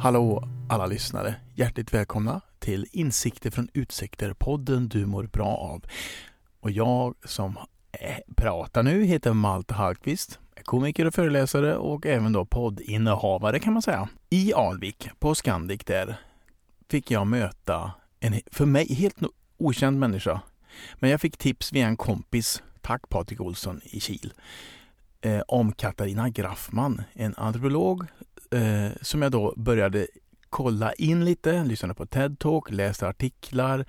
Hallå alla lyssnare! Hjärtligt välkomna till Insikter från Utsikter, podden du mår bra av. Och jag som eh, pratar nu heter Malte Hallqvist, komiker och föreläsare och även då poddinnehavare kan man säga. I Alvik, på Scandic där, fick jag möta en för mig helt okänd människa. Men jag fick tips via en kompis, tack Patrik Olsson i Kil, eh, om Katarina Graffman, en antropolog eh, som jag då började kolla in lite, lyssnade på TED-talk, läste artiklar,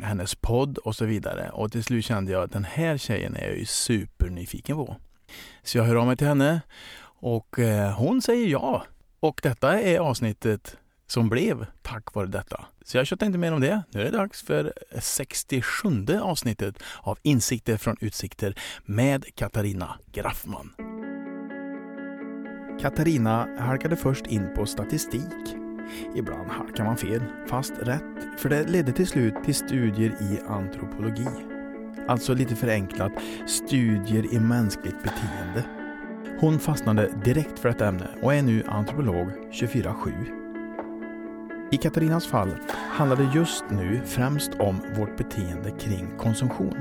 hennes podd och så vidare. Och till slut kände jag att den här tjejen är jag ju supernyfiken på. Så jag hör av mig till henne och eh, hon säger ja. Och detta är avsnittet som blev tack vare detta. Så jag tjatar inte mer om det. Nu är det dags för 67 avsnittet av Insikter från utsikter med Katarina Graffman. Katarina halkade först in på statistik. Ibland halkar man fel, fast rätt, för det ledde till slut till studier i antropologi. Alltså lite förenklat, studier i mänskligt beteende. Hon fastnade direkt för detta ämne och är nu antropolog 24-7. I Katarinas fall handlar det just nu främst om vårt beteende kring konsumtion.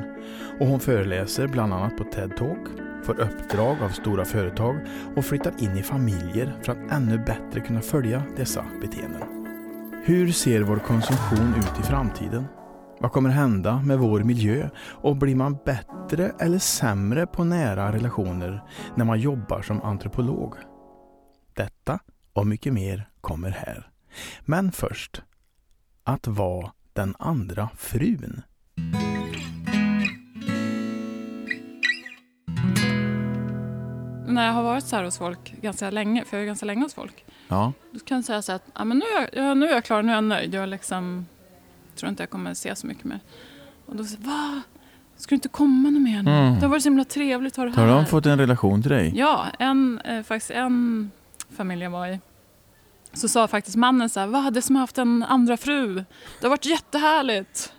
Och hon föreläser bland annat på TED Talk, får uppdrag av stora företag och flyttar in i familjer för att ännu bättre kunna följa dessa beteenden. Hur ser vår konsumtion ut i framtiden? Vad kommer hända med vår miljö och blir man bättre eller sämre på nära relationer när man jobbar som antropolog? Detta och mycket mer kommer här. Men först, att vara den andra frun. När jag har varit så här hos folk ganska länge, för jag är ganska länge hos folk, Ja, då kan jag säga så att ja, men nu, är jag, ja, nu är jag klar, nu är jag nöjd. Jag liksom, tror inte jag kommer se så mycket mer. Och då säger va? Ska du inte komma något mer nu? Mm. Det har varit så himla trevligt att ha det har här. de fått en relation till dig? Ja, en, eh, faktiskt en familj jag var i så sa faktiskt mannen så här, va det som haft en andra fru. Det har varit jättehärligt.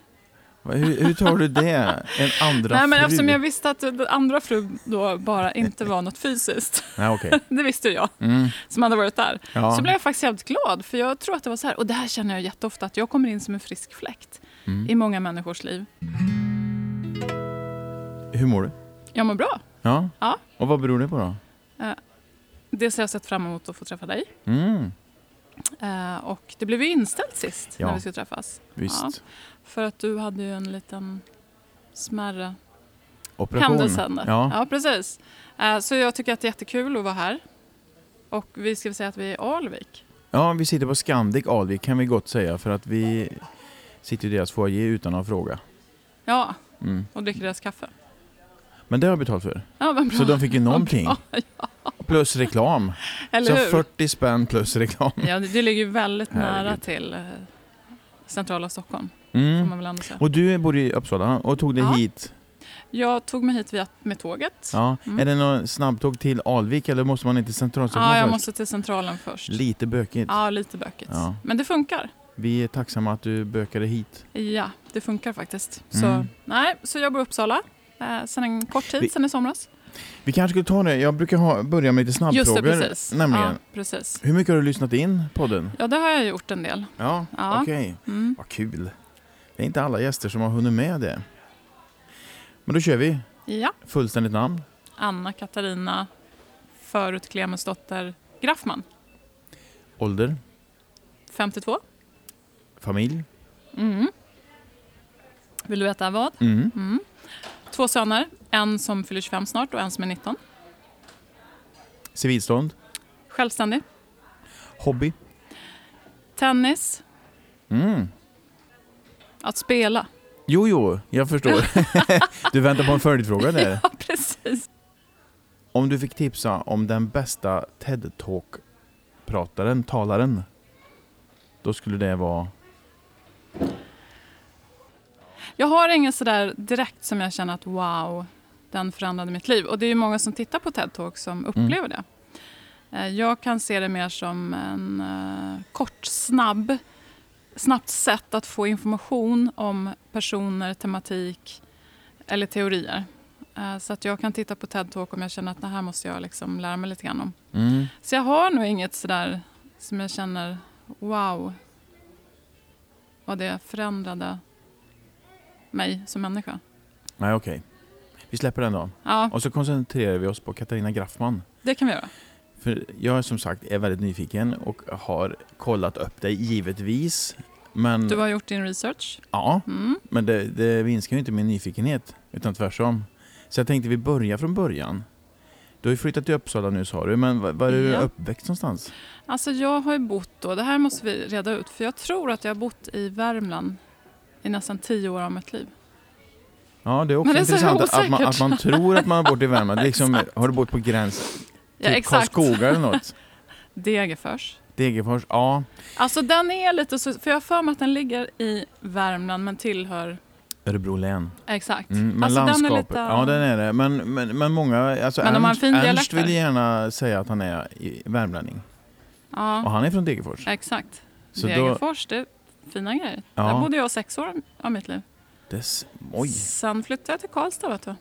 Hur, hur tar du det? En andra Nej, men fru? eftersom jag visste att den andra fru då bara inte var något fysiskt. Nej, okej. det visste jag Mm. som hade varit där. Ja. Så blev jag faktiskt helt glad för jag tror att det var så här. Och det här känner jag jätteofta att jag kommer in som en frisk fläkt Mm. i många människors liv. Hur mår du? Jag mår bra. Ja. Ja. Och vad beror det på då? Dels har jag sett fram emot att få träffa dig. Mm. Eh, och det blev ju inställt sist Ja. när vi skulle träffas. Visst. Ja. För att du hade ju en liten smärre Operation. händelse. Ja. ja, precis. Eh, så jag tycker att det är jättekul att vara här. Och vi ska väl säga att vi är i Alvik. ja, vi sitter på Scandic Alvik kan vi gott säga för att vi sitter i deras foyer utan att fråga. Ja, Mm. och dricker deras kaffe. Men det har jag betalt för. Ja, vad bra. Så de fick ju någonting. Ja, Plus reklam. eller Så hur? 40 spänn plus reklam. Ja, det, ligger ju väldigt nära Herregud. till eh, centrala Stockholm. Mm. Och du bor i Uppsala och tog dig Ja. hit. Jag tog mig hit via, med tåget. Ja. Mm. Är det någon snabbtåg till Alvik eller måste man inte till centralstationen Ja, jag först? måste till centralen först. Lite bökigt. Ja, lite bökigt. Ja. Men det funkar. Vi är tacksamma att du bökade hit. Ja, det funkar faktiskt. Så, Mm. nej, så jag bor i Uppsala eh, sen en kort tid, Vi- sen i somras. Vi kanske skulle ta det. Jag brukar ha, börja med lite Just det, snabbfrågor. precis. Nämligen. Ja, precis. Hur mycket har du lyssnat in podden? Ja, det har jag gjort en del. Ja, Ja. okej. Mm. Vad kul. Det är inte alla gäster som har hunnit med det. Men då kör vi. Ja, Fullständigt namn. Anna Katarina, förut Clemensdotter Graffman, Ålder. 52. Familj. Mm. Vill du veta vad? Mm. Mm. Två söner, en som fyller 25 snart och en som är 19. Civilstånd. Självständig. Hobby. Tennis. Mm. Att spela. Jo, jo, jag förstår. du väntar på en följdfråga där. Ja, precis. Om du fick tipsa om den bästa TED-talk-prataren, talaren, då skulle det vara... Jag har ingen sådär direkt som jag känner att wow, den förändrade mitt liv. Och det är ju många som tittar på TED Talk som upplever det. Eh, Jag kan se det mer som en eh, kort, snabb, snabbt sätt att få information om personer, tematik eller teorier. Eh, Så att jag kan titta på TED-talk om jag känner att det här måste jag liksom lära mig lite grann om. Mm. Så jag har nog inget sådär som jag känner, wow, vad det förändrade mig som människa. Nej, okej. Vi släpper den då. Ja, Och så koncentrerar vi oss på Katarina Graffman. det kan vi göra. För jag som sagt är väldigt nyfiken och har kollat upp dig givetvis. Men, Du har gjort din research. ja, Mm. men det, det minskar ju inte min nyfikenhet, utan tvärtom. Så jag tänkte vi börjar från början. Du har ju flyttat till Uppsala nu sa du, men var, var är du Ja. uppväxt någonstans? Alltså jag har ju bott då, det här måste vi reda ut, för jag tror att jag har bott i Värmland i nästan tio år av mitt liv. Ja, det är också Men det är intressant att, man, att man tror att man har bott i Värmland. Liksom, har du bott på gräns Ja, till exakt. Karlskoga eller något? Degerfors. Degerfors? Ja. Alltså den är lite så, för jag har för mig att den ligger i Värmland men tillhör, Örebro län. exakt. Mm, men alltså landskapet, den är lite, ja den är det. Men, men, men många, alltså Men Ernst, Ernst vill gärna säga att han är värmlänning. Och ja, han är från Degerfors. exakt. Så då, Degerfors, det är fina grejer. Ja. Där bodde jag sex år av mitt liv. des, oj, Sen flyttade jag till Karlstad vet du.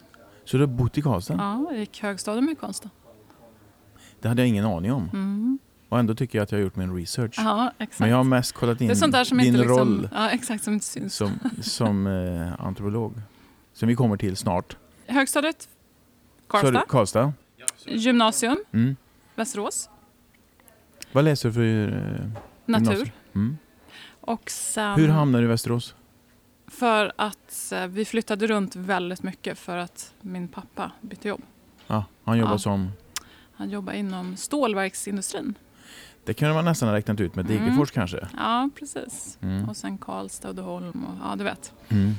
så du har bott i Karlstad? Ja, jag gick högstadium i Karlstad. Det hade jag ingen aning om. Mm. Och ändå tycker jag att jag har gjort min research. Ja, exakt. Men jag har mest kollat in det är sånt där som din inte liksom, roll ja, exakt, som som, som eh, antropolog. Som vi kommer till snart. Högstadiet, Karlstad. du- Karlstad. Gymnasium, Mm. Västerås. Vad läser du för eh, Natur. Mm. Och sen Hur hamnade du i Västerås? för att eh, vi flyttade runt väldigt mycket för att min pappa bytte jobb. Ja, han jobbar Ja. som... Han jobbar inom stålverksindustrin. Det kunde man nästan ha räknat ut med Mm. Degerfors kanske. Ja, precis. Mm. Och sen Karlstad, Uddeholm och ja, du vet. Mm.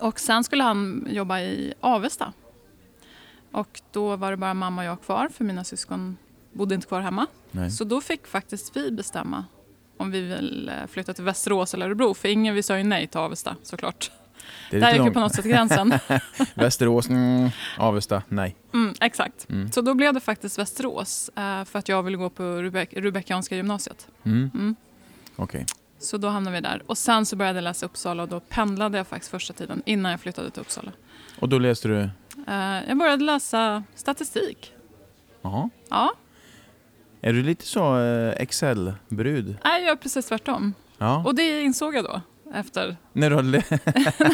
Och sen skulle han jobba i Avesta. Och då var det bara mamma och jag kvar för mina syskon bodde inte kvar hemma. Nej. Så då fick faktiskt vi bestämma om vi vill eh, flytta till Västerås eller Örebro. För ingen, vi sa ju nej till Avesta såklart. Det är Där gick ju på något sätt gränsen. Västerås, mm. Avesta, nej. Mm, exakt. Mm. Så då blev det faktiskt Västerås eh, för att jag ville gå på Rubek Rubeckianska gymnasiet. Mm. Mm. Okej. Så då hamnade vi där. Och sen så började jag läsa Uppsala och då pendlade jag faktiskt första tiden innan jag flyttade till Uppsala. Och då läste du... Eh, jag började läsa statistik. Jaha. Ja, Är du lite så eh, Excel-brud? nej, jag gör precis tvärtom. Ja. Och det insåg jag då efter när, du har lä-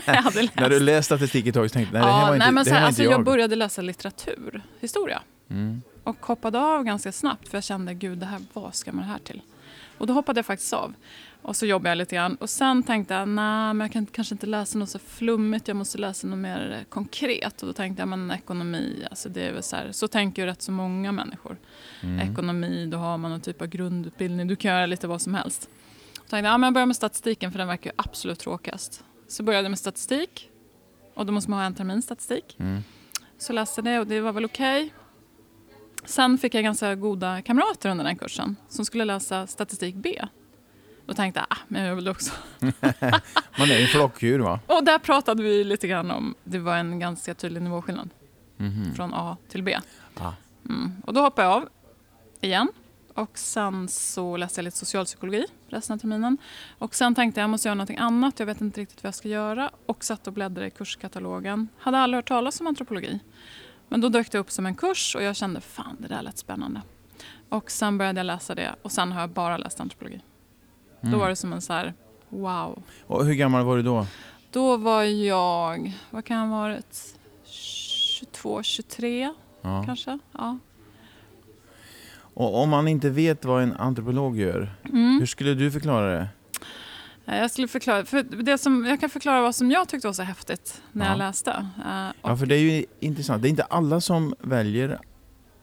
när jag hade läst. när du läst statistik ett tag så tänkte du, nej det här ja, var inte, nej, men så här alltså, jag. jag. började läsa litteratur, historia. Mm. Och hoppade av ganska snabbt för jag kände, gud, det här, vad ska man det här till? Och då hoppade jag faktiskt av. Och så jobbade jag lite grann. Och sen tänkte jag, nej, men jag kan kanske inte läsa något så flummigt. Jag måste läsa något mer konkret. Och då tänkte jag, men ekonomi, alltså det är väl så här. Så tänker ju rätt så många människor. Mm. Ekonomi, då har man någon typ av grundutbildning. Du kan göra lite vad som helst. Så tänkte jag, ja, men jag börjar med statistiken för den verkar ju absolut tråkigast. Så började jag med statistik. Och då måste man ha en termin statistik. Mm. Så läste det och det var väl okej. Sen fick jag ganska goda kamrater under den kursen som skulle läsa statistik B. Då tänkte jag, ah, men jag vill också. Man är ju en flockdjur va? Och där pratade vi lite grann om, det var en ganska tydlig nivåskillnad Mhm. från A till B. Ah. Mm. Och då hoppade jag av igen. Och sen så läste jag lite socialpsykologi resten av terminen. Och sen tänkte jag, jag måste göra någonting annat, jag vet inte riktigt vad jag ska göra. Och satt och bläddrade i kurskatalogen. Hade aldrig hört talas om antropologi. Men då dök det upp som en kurs och jag kände, fan det där lät spännande. Och sen började jag läsa det och sen har jag bara läst antropologi. Mm. Då var det som en så här, wow. Och hur gammal var du då? Då var jag, vad kan jag ha varit? 22, 23 Ja. kanske? Ja. Och om man inte vet vad en antropolog gör, Mm. hur skulle du förklara det? Eh, Jag skulle förklara, för det som, jag kan förklara vad som jag tyckte var så häftigt när Ja. jag läste. Eh, Ja, för det är ju intressant. Det är inte alla som väljer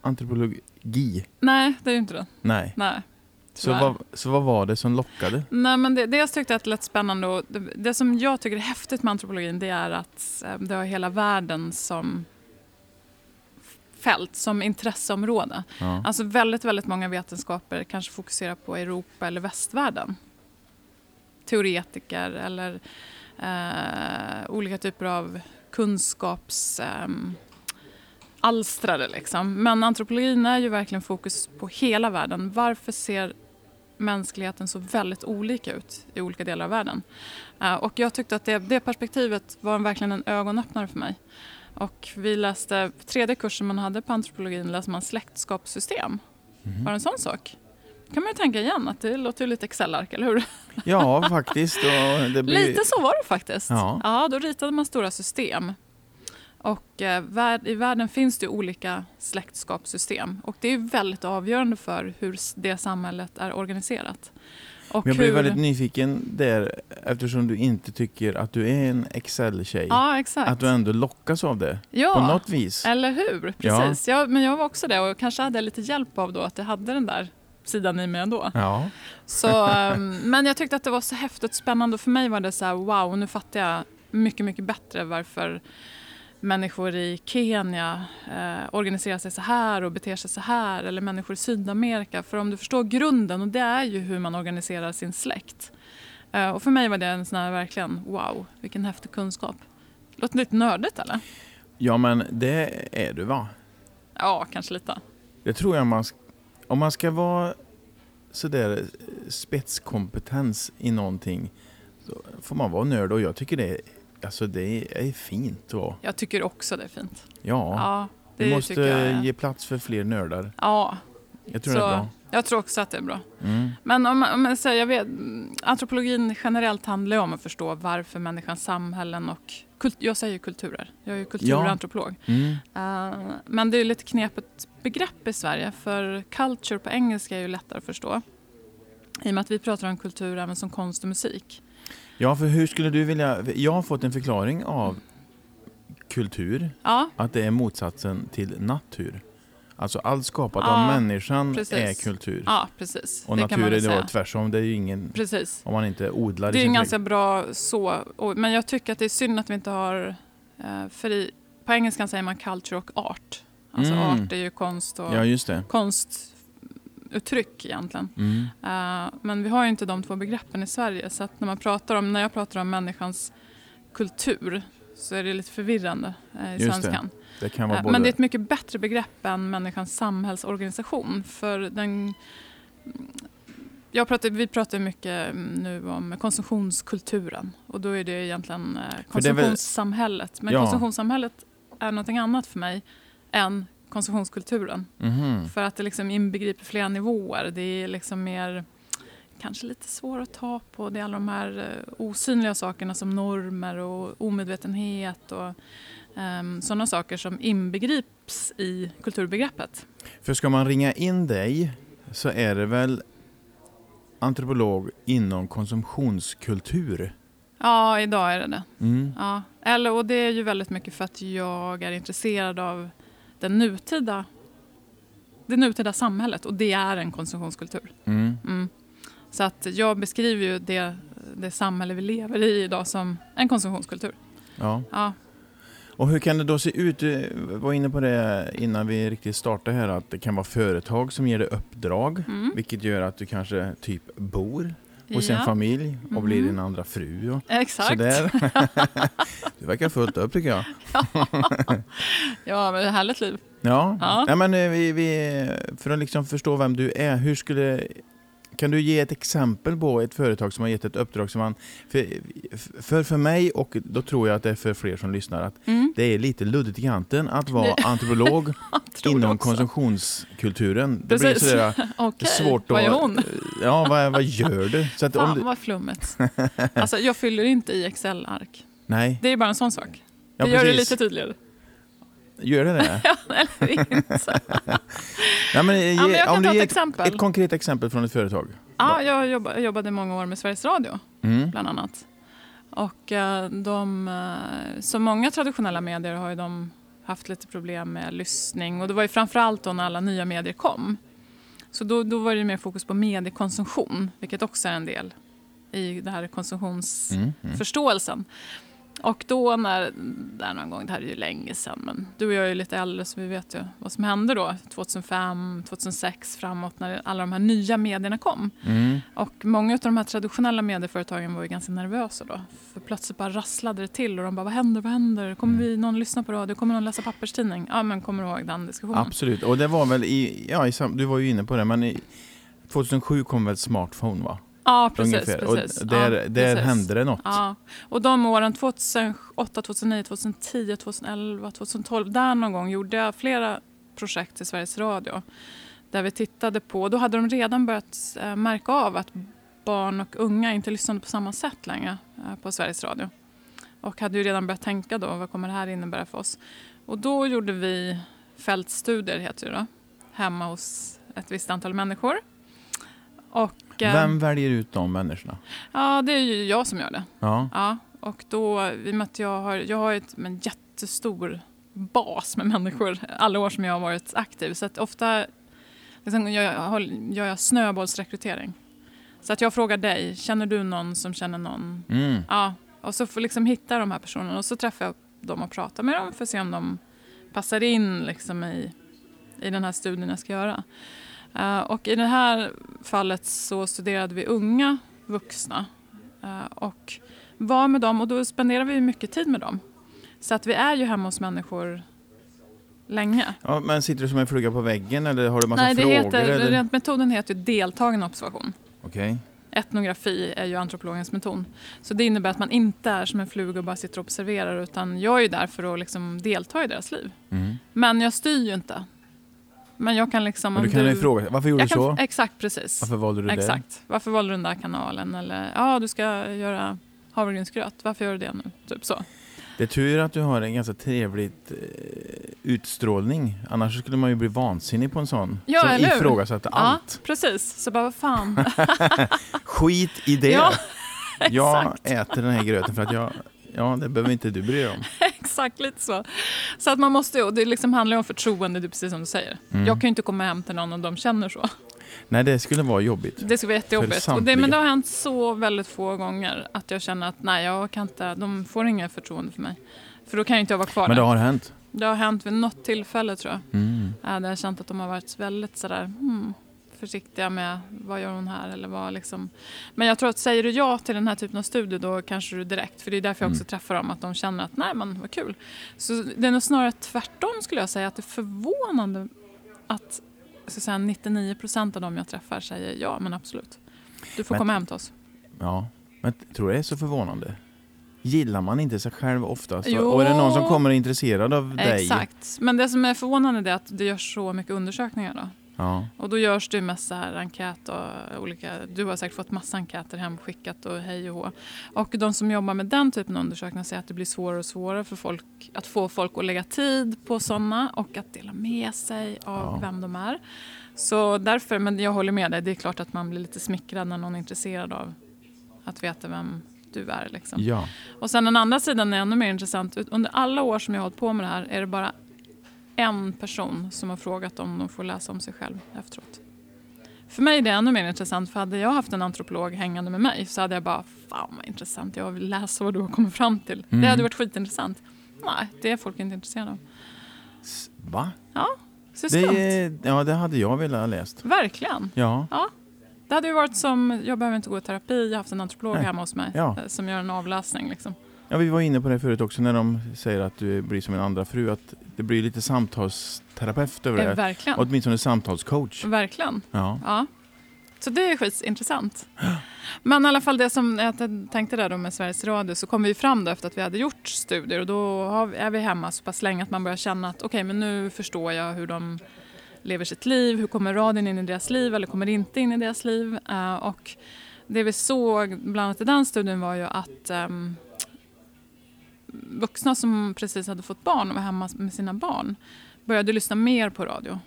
antropologi. Nej, det är ju inte det. Nej. Nej. Så vad, så vad var det som lockade? Nej, men det, dels tyckte jag att det lät spännande och det, det som jag tycker är häftigt med antropologin det är att eh, det har hela världen som fält, som intresseområde. Ja. Alltså väldigt, väldigt många vetenskaper kanske fokuserar på Europa eller västvärlden. Teoretiker eller eh, olika typer av kunskaps... ehm, alstrare liksom. Men antropologin är ju verkligen fokus på hela världen. Varför ser mänskligheten så väldigt olika ut i olika delar av världen? Eh, och jag tyckte att det, det perspektivet var verkligen en ögonöppnare för mig. Och vi läste, tredje kursen man hade på antropologin läste man släktskapssystem. Mhm. Bara en sån sak. Kan man ju tänka igen att det låter lite Excel-ark, eller hur? Ja, faktiskt. Blir... Lite så var det faktiskt. Ja. ja då ritade man stora system. Och eh, i världen finns det olika släktskapssystem och det är väldigt avgörande för hur det samhället är organiserat. Och jag blir hur... väldigt nyfiken där eftersom du inte tycker att du är en Excel-tjej. Ja. Att du ändå lockas av det ja, på något vis. eller hur? Precis. Ja. men jag var också det och kanske hade jag lite hjälp av då att jag hade den där sidan i mig ändå. Ja. Så, ehm, men jag tyckte att det var så häftigt spännande och för mig var det så här wow, nu fattar jag mycket, mycket bättre varför människor i Kenya eh, organiserar sig så här och beter sig så här eller människor i Sydamerika. För om du förstår grunden och det är ju hur man organiserar sin släkt. Eh, och för mig var det en sån här verkligen wow, vilken häftig kunskap. Låter lite nördigt eller? ja, men det är du va? Ja, kanske lite. Det tror jag man... Om man ska vara sådär eh, spetskompetens i någonting så får man vara nörd och jag tycker det är, alltså det är fint. då. Jag tycker också det är fint. Ja, Ja, det vi måste jag. ge plats för fler nördar. Ja, Jag tror så, det är bra. jag tror också att det är bra. Mm. Men om, man- om man säger, jag vet, mm, antropologin generellt handlar ju om att förstå varför människans samhällen och kult, jag säger kulturer, jag är ju kulturantropolog. Mm. Eh, men det är lite knepigt begrepp i Sverige för culture på engelska är ju lättare att förstå. I och med att vi pratar om kultur även som konst och musik. Ja, för hur skulle du vilja... Jag har fått en förklaring av kultur, Ja, att det är motsatsen till natur. Alltså allt skapat Ja, av människan precis. är kultur. ja precis. och det natur är då tvärsom, det är ju ingen... Precis. Om man inte odlar Det är trädgård. ganska bra så. Men jag tycker att det är synd att vi inte har... eh, För i, på engelskan säger man culture och art. Alltså Mm. art är ju konst och Ja, just det. konstuttryck egentligen. Mm. Eh, men vi har ju inte de två begreppen i Sverige. Så när, man pratar om, när jag pratar om människans kultur så är det lite förvirrande eh, i Just svenskan. Det kan vara Eh, både... Men det är ett mycket bättre begrepp än människans samhällsorganisation. För den, jag pratar, vi pratar mycket mm, nu om konsumtionskulturen och då är det egentligen eh, det konsumtionssamhället. Men Ja. konsumtionssamhället är någonting annat för mig än konsumtionskulturen. Mhm. För att det liksom inbegriper flera nivåer. Det är liksom mer kanske lite svårt att ta på. Det är alla de här eh, osynliga sakerna som normer och omedvetenhet och sådana saker som inbegrips i kulturbegreppet. För ska man ringa in dig så är det väl antropolog inom konsumtionskultur? Ja, idag är det det. Mm. Ja. Eller, och det är ju väldigt mycket för att jag är intresserad av den nutida, det nutida samhället och det är en konsumtionskultur. Mm. Mm. Så att jag beskriver ju det, det samhälle vi lever i idag som en konsumtionskultur. Ja. Ja, Och hur kan det då se ut? Du var inne på det innan vi riktigt startade här att det kan vara företag som ger dig uppdrag mm. vilket gör att du kanske typ bor hos en ja. familj och Mhm. blir din andra fru och Exakt. sådär. du verkar fullt upp tycker jag. Ja, men det är ett härligt liv. Ja, Ja. ja. men eh, vi, vi, för att liksom förstå vem du är, hur skulle kan du ge ett exempel på ett företag som har gett ett uppdrag som man... För, för, för mig, och då tror jag att det är för fler som lyssnar, att Mm. det är lite luddigt i kanten att vara antropolog inom konsumtionskulturen. Det blir Precis. sådär Okej, svårt vad att... är hon? Ja, vad, vad gör du? Så att om Fan du, vad flummigt. Alltså, jag fyller inte i Excel-ark. nej, Det är bara en sån sak. ja, det gör det lite tydligare. Gör det det? Ja, eller inte. Nej, men, Ja, men jag kan om du ett ger exempel. ett konkret exempel från ett företag. Ja, jag jobba- jobbade många år med Sveriges Radio, Mm. bland annat. Och eh, de, eh, som många traditionella medier har de haft lite problem med lyssning. Och det var ju framförallt då när alla nya medier kom. Så då, då var det mer fokus på mediekonsumtion, vilket också är en del i det här konsumtions Mm. Mm. Och då när, där någon gång, det här är ju länge sedan, men du och jag är ju lite äldre så vi vet ju vad som hände då 2005, 2006 framåt när alla de här nya medierna kom. Mm. Och många av de här traditionella medieföretagen var ju ganska nervösa då. För plötsligt bara rasslade det till och de bara vad händer, vad händer? Kommer Mm. vi, någon lyssna på radio? Kommer någon läsa papperstidning? Ja men kommer du ihåg den diskussionen? Absolut, och det var väl i, ja, i, du var ju inne på det, men i 2007 kom väl smartphone va? Ja, precis. ungefär. precis. Och där, ja, där precis. hände det något. Ja, och de åren 2008, 2009, 2010, 2011, 2012, där någon gång gjorde jag flera projekt i Sveriges Radio. Där vi tittade på, då hade de redan börjat eh, märka av att barn och unga inte lyssnade på samma sätt längre eh, på Sveriges Radio. Och hade ju redan börjat tänka då, vad kommer det här innebära för oss? Och då gjorde vi fältstudier, heter det då, hemma hos ett visst antal människor. Och, eh, Vem väljer ut de människorna? Ja, det är ju jag som gör det. Ja. Ja, och då, i och med att jag har, jag har ett, en jättestor bas med människor alla år som jag har varit aktiv. Så att ofta liksom, gör, jag, gör jag snöbollsrekrytering. Så att jag frågar dig, känner du någon som känner någon? Mm. Ja, och så får liksom hitta de här personerna och så träffar jag dem och pratar med dem för att se om de passar in liksom i, i den här studien jag ska göra. Eh, och i det här fallet så studerade vi unga vuxna eh, och var med dem och då spenderar vi mycket tid med dem. Så att vi är ju hemma hos människor länge. Ja, men sitter du som en fluga på väggen eller har du massa Nej, det frågor? heter, eller? rent metoden heter ju deltagen observation. Okej. Etnografi är ju antropologens metod. Så det innebär att man inte är som en fluga och bara sitter och observerar utan jag är ju där för att liksom delta i deras liv. Mm. Men jag styr ju inte. Men jag kan liksom... Men du kan ju fråga, varför gjorde du kan, så? Exakt, precis. Varför valde du det? Exakt. Varför valde du den där kanalen? Eller ja, du ska göra havregrynsgröt. Varför gör du det nu? Typ så. Det är tur att du har en ganska trevligt eh, utstrålning. Annars skulle man ju bli vansinnig på en sån. Ja, som eller hur? ifrågasatte allt. Ja, precis. Så bara, vad fan. Skit i det. Ja, jag äter den här gröten för att jag... Ja, det behöver inte du bry dig om. Exakt, lite så. Så att man måste ju, det liksom handlar om förtroende, det precis som du säger. Mm. Jag kan ju inte komma hem till någon och de känner så. Nej, det skulle vara jobbigt. Det skulle vara jättejobbigt. Och det, men det har hänt så väldigt få gånger att jag känner att nej, jag kan inte, de får inget förtroende för mig. För då kan ju inte jag vara kvar Men det där. har hänt. Det har hänt vid något tillfälle tror jag. Mm. Ja, där jag har känt att de har varit väldigt sådär, hmm, försiktiga med vad gör hon här eller vad liksom. Men jag tror att säger du ja till den här typen av studie då kanske du direkt, för det är därför jag också Mm. träffar dem, att de känner att nej men vad kul. Så det är nog snarare tvärtom skulle jag säga, att det är förvånande att ska säga, 99% av dem jag träffar säger ja men absolut. Du får Men- komma hem till oss. Ja, men tror det är så förvånande. Gillar man inte sig själv oftast? Jo. Och är det någon som kommer intresserad av dig? Exakt. Men det som är förvånande är att det görs så mycket undersökningar då. Ja. Och då görs det här enkät och olika, du har säkert fått massa enkäter hemskickat och hej och hå. Och de som jobbar med den typen av undersökningar säger att det blir svårare och svårare för folk att få folk att lägga tid på sådana och att dela med sig av Ja. vem de är. Så därför, men jag håller med dig, det är klart att man blir lite smickrad när någon är intresserad av att veta vem du är. Liksom. ja. Och sen den andra sidan är ännu mer intressant. Under alla år som jag har hållit på med det här är det bara en person som har frågat om de får läsa om sig själv efteråt. För mig är det ännu mer intressant för hade jag haft en antropolog hängande med mig så hade jag bara, fan vad intressant, jag vill läsa vad du har kommit fram till. Mm. Det hade varit skitintressant. Nej, det är folk inte intresserade av. Va? Så det ja, det hade jag velat ha läst. Verkligen. Ja. Det hade ju varit som, jag behöver inte gå i terapi, jag har haft en antropolog Nej. hemma hos mig Ja. eh, som gör en avläsning. Liksom. Ja, vi var inne på det förut också när de säger att du blir som en andra fru. Att det blir lite samtalsterapeut över Eh, det. verkligen. Åtminstone samtalscoach. Verkligen. Ja. Ja. Så det är skitintressant. Men i alla fall det som jag tänkte där då med Sveriges Radio så kom vi fram då efter att vi hade gjort studier och då är vi hemma så pass länge att man börjar känna att okej men nu förstår jag hur de lever sitt liv, hur kommer radion in i deras liv eller kommer inte in i deras liv? Eh, och det vi såg bland annat i den studien var ju att ehm, vuxna som precis hade fått barn och var hemma med sina barn började lyssna mer på radio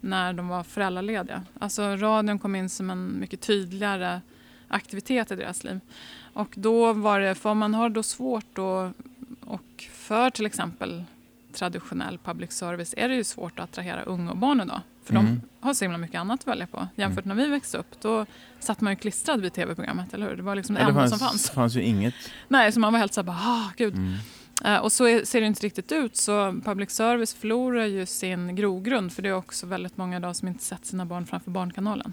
när de var föräldralediga. Alltså radion kom in som en mycket tydligare aktivitet i deras liv. Och då var det, för man har då svårt då, och för till exempel traditionell public service är det ju svårt att attrahera unga och barn idag. För Mm. de har så himla mycket annat att välja på. Jämfört när vi växte upp, då satt man ju klistrad vid tv-programmet, eller hur? Det var liksom det Ja, det enda fanns, som fanns. fanns ju inget. Nej, så man var helt såhär bara, ah, gud. Mm. Eh, och så är, ser det inte riktigt ut. Så public service förlorar ju sin grogrund. För det är också väldigt många idag som inte sett sina barn framför Barnkanalen.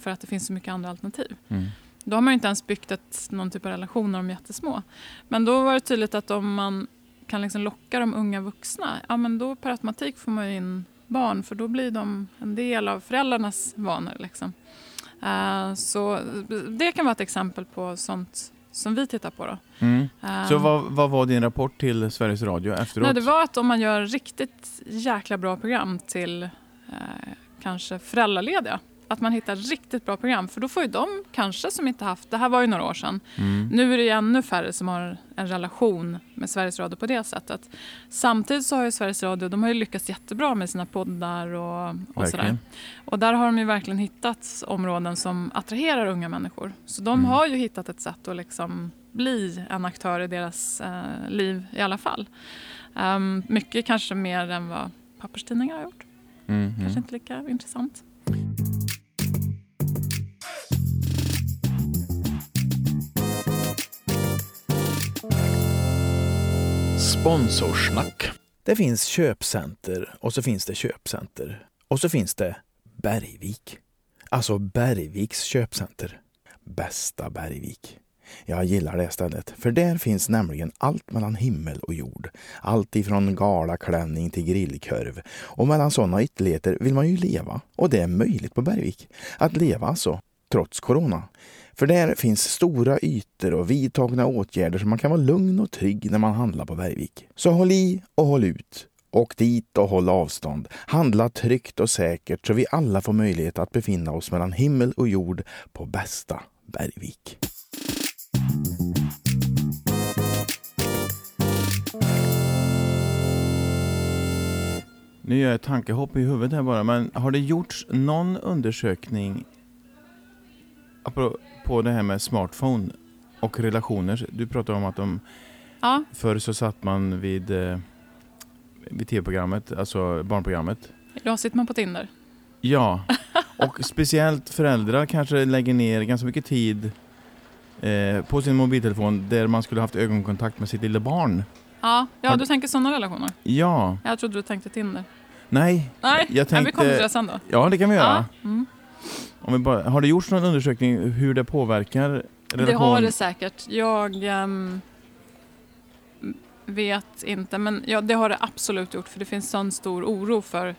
För att det finns så mycket andra alternativ. Mm. Då har man ju inte ens byggt ett, någon typ av relation när de är jättesmå. Men då var det tydligt att om man kan liksom locka de unga vuxna, ja men då per automatik får man ju in barn för då blir de en del av föräldrarnas vanor. Liksom. Eh, så det kan vara ett exempel på sånt som vi tittar på. Då. Mm. Eh, Så vad, vad var din rapport till Sveriges Radio efteråt? nej, det var att om man gör riktigt jäkla bra program till eh, kanske föräldralediga, att man hittar riktigt bra program, för då får ju de kanske som inte haft, det här var ju några år sedan, Mm. nu är det ju ännu färre som har en relation med Sveriges Radio på det sättet. Samtidigt så har ju Sveriges Radio, de har ju lyckats jättebra med sina poddar och, och sådär. Och där har de ju verkligen hittat områden som attraherar unga människor. Så de Mm. har ju hittat ett sätt att liksom bli en aktör i deras eh, liv i alla fall. Um, mycket kanske mer än vad papperstidningar har gjort. Mm, Kanske inte lika intressant. Sponsorsnack. Det finns köpcenter och så finns det köpcenter. Och så finns det Bergvik. Alltså Bergviks köpcenter. Bästa Bergvik. Jag gillar det stället, för där finns nämligen allt mellan himmel och jord. Allt ifrån galaklänning till grillkorv. Och mellan sådana ytterligheter vill man ju leva. Och det är möjligt på Bergvik. Att leva alltså, trots corona. För där finns stora ytor och vidtagna åtgärder så man kan vara lugn och trygg när man handlar på Bergvik. Så håll i och håll ut. Åk dit och håll avstånd. Handla tryggt och säkert så vi alla får möjlighet att befinna oss mellan himmel och jord på bästa Bergvik. Nu gör jag ett tankehopp i huvudet här bara, men har det gjorts någon undersökning på det här med smartphone och relationer? Du pratar om att de Ja, Förr så satt man vid, eh, vid tv-programmet, alltså barnprogrammet. idag sitter man på Tinder. Ja, och speciellt föräldrar kanske lägger ner ganska mycket tid eh, på sin mobiltelefon där man skulle haft ögonkontakt med sitt lilla barn. Ja, ja Har du tänker sådana relationer. Ja, Jag trodde du tänkte Tinder. nej, Nej, jag men vi kommer till tänkte... det sen då. Ja, det kan vi göra. Ja, mm. Om vi bara, har det gjorts någon undersökning hur det påverkar relation? Det har det säkert. Jag ehm, vet inte, men ja, det har det absolut gjort för det finns sån stor oro för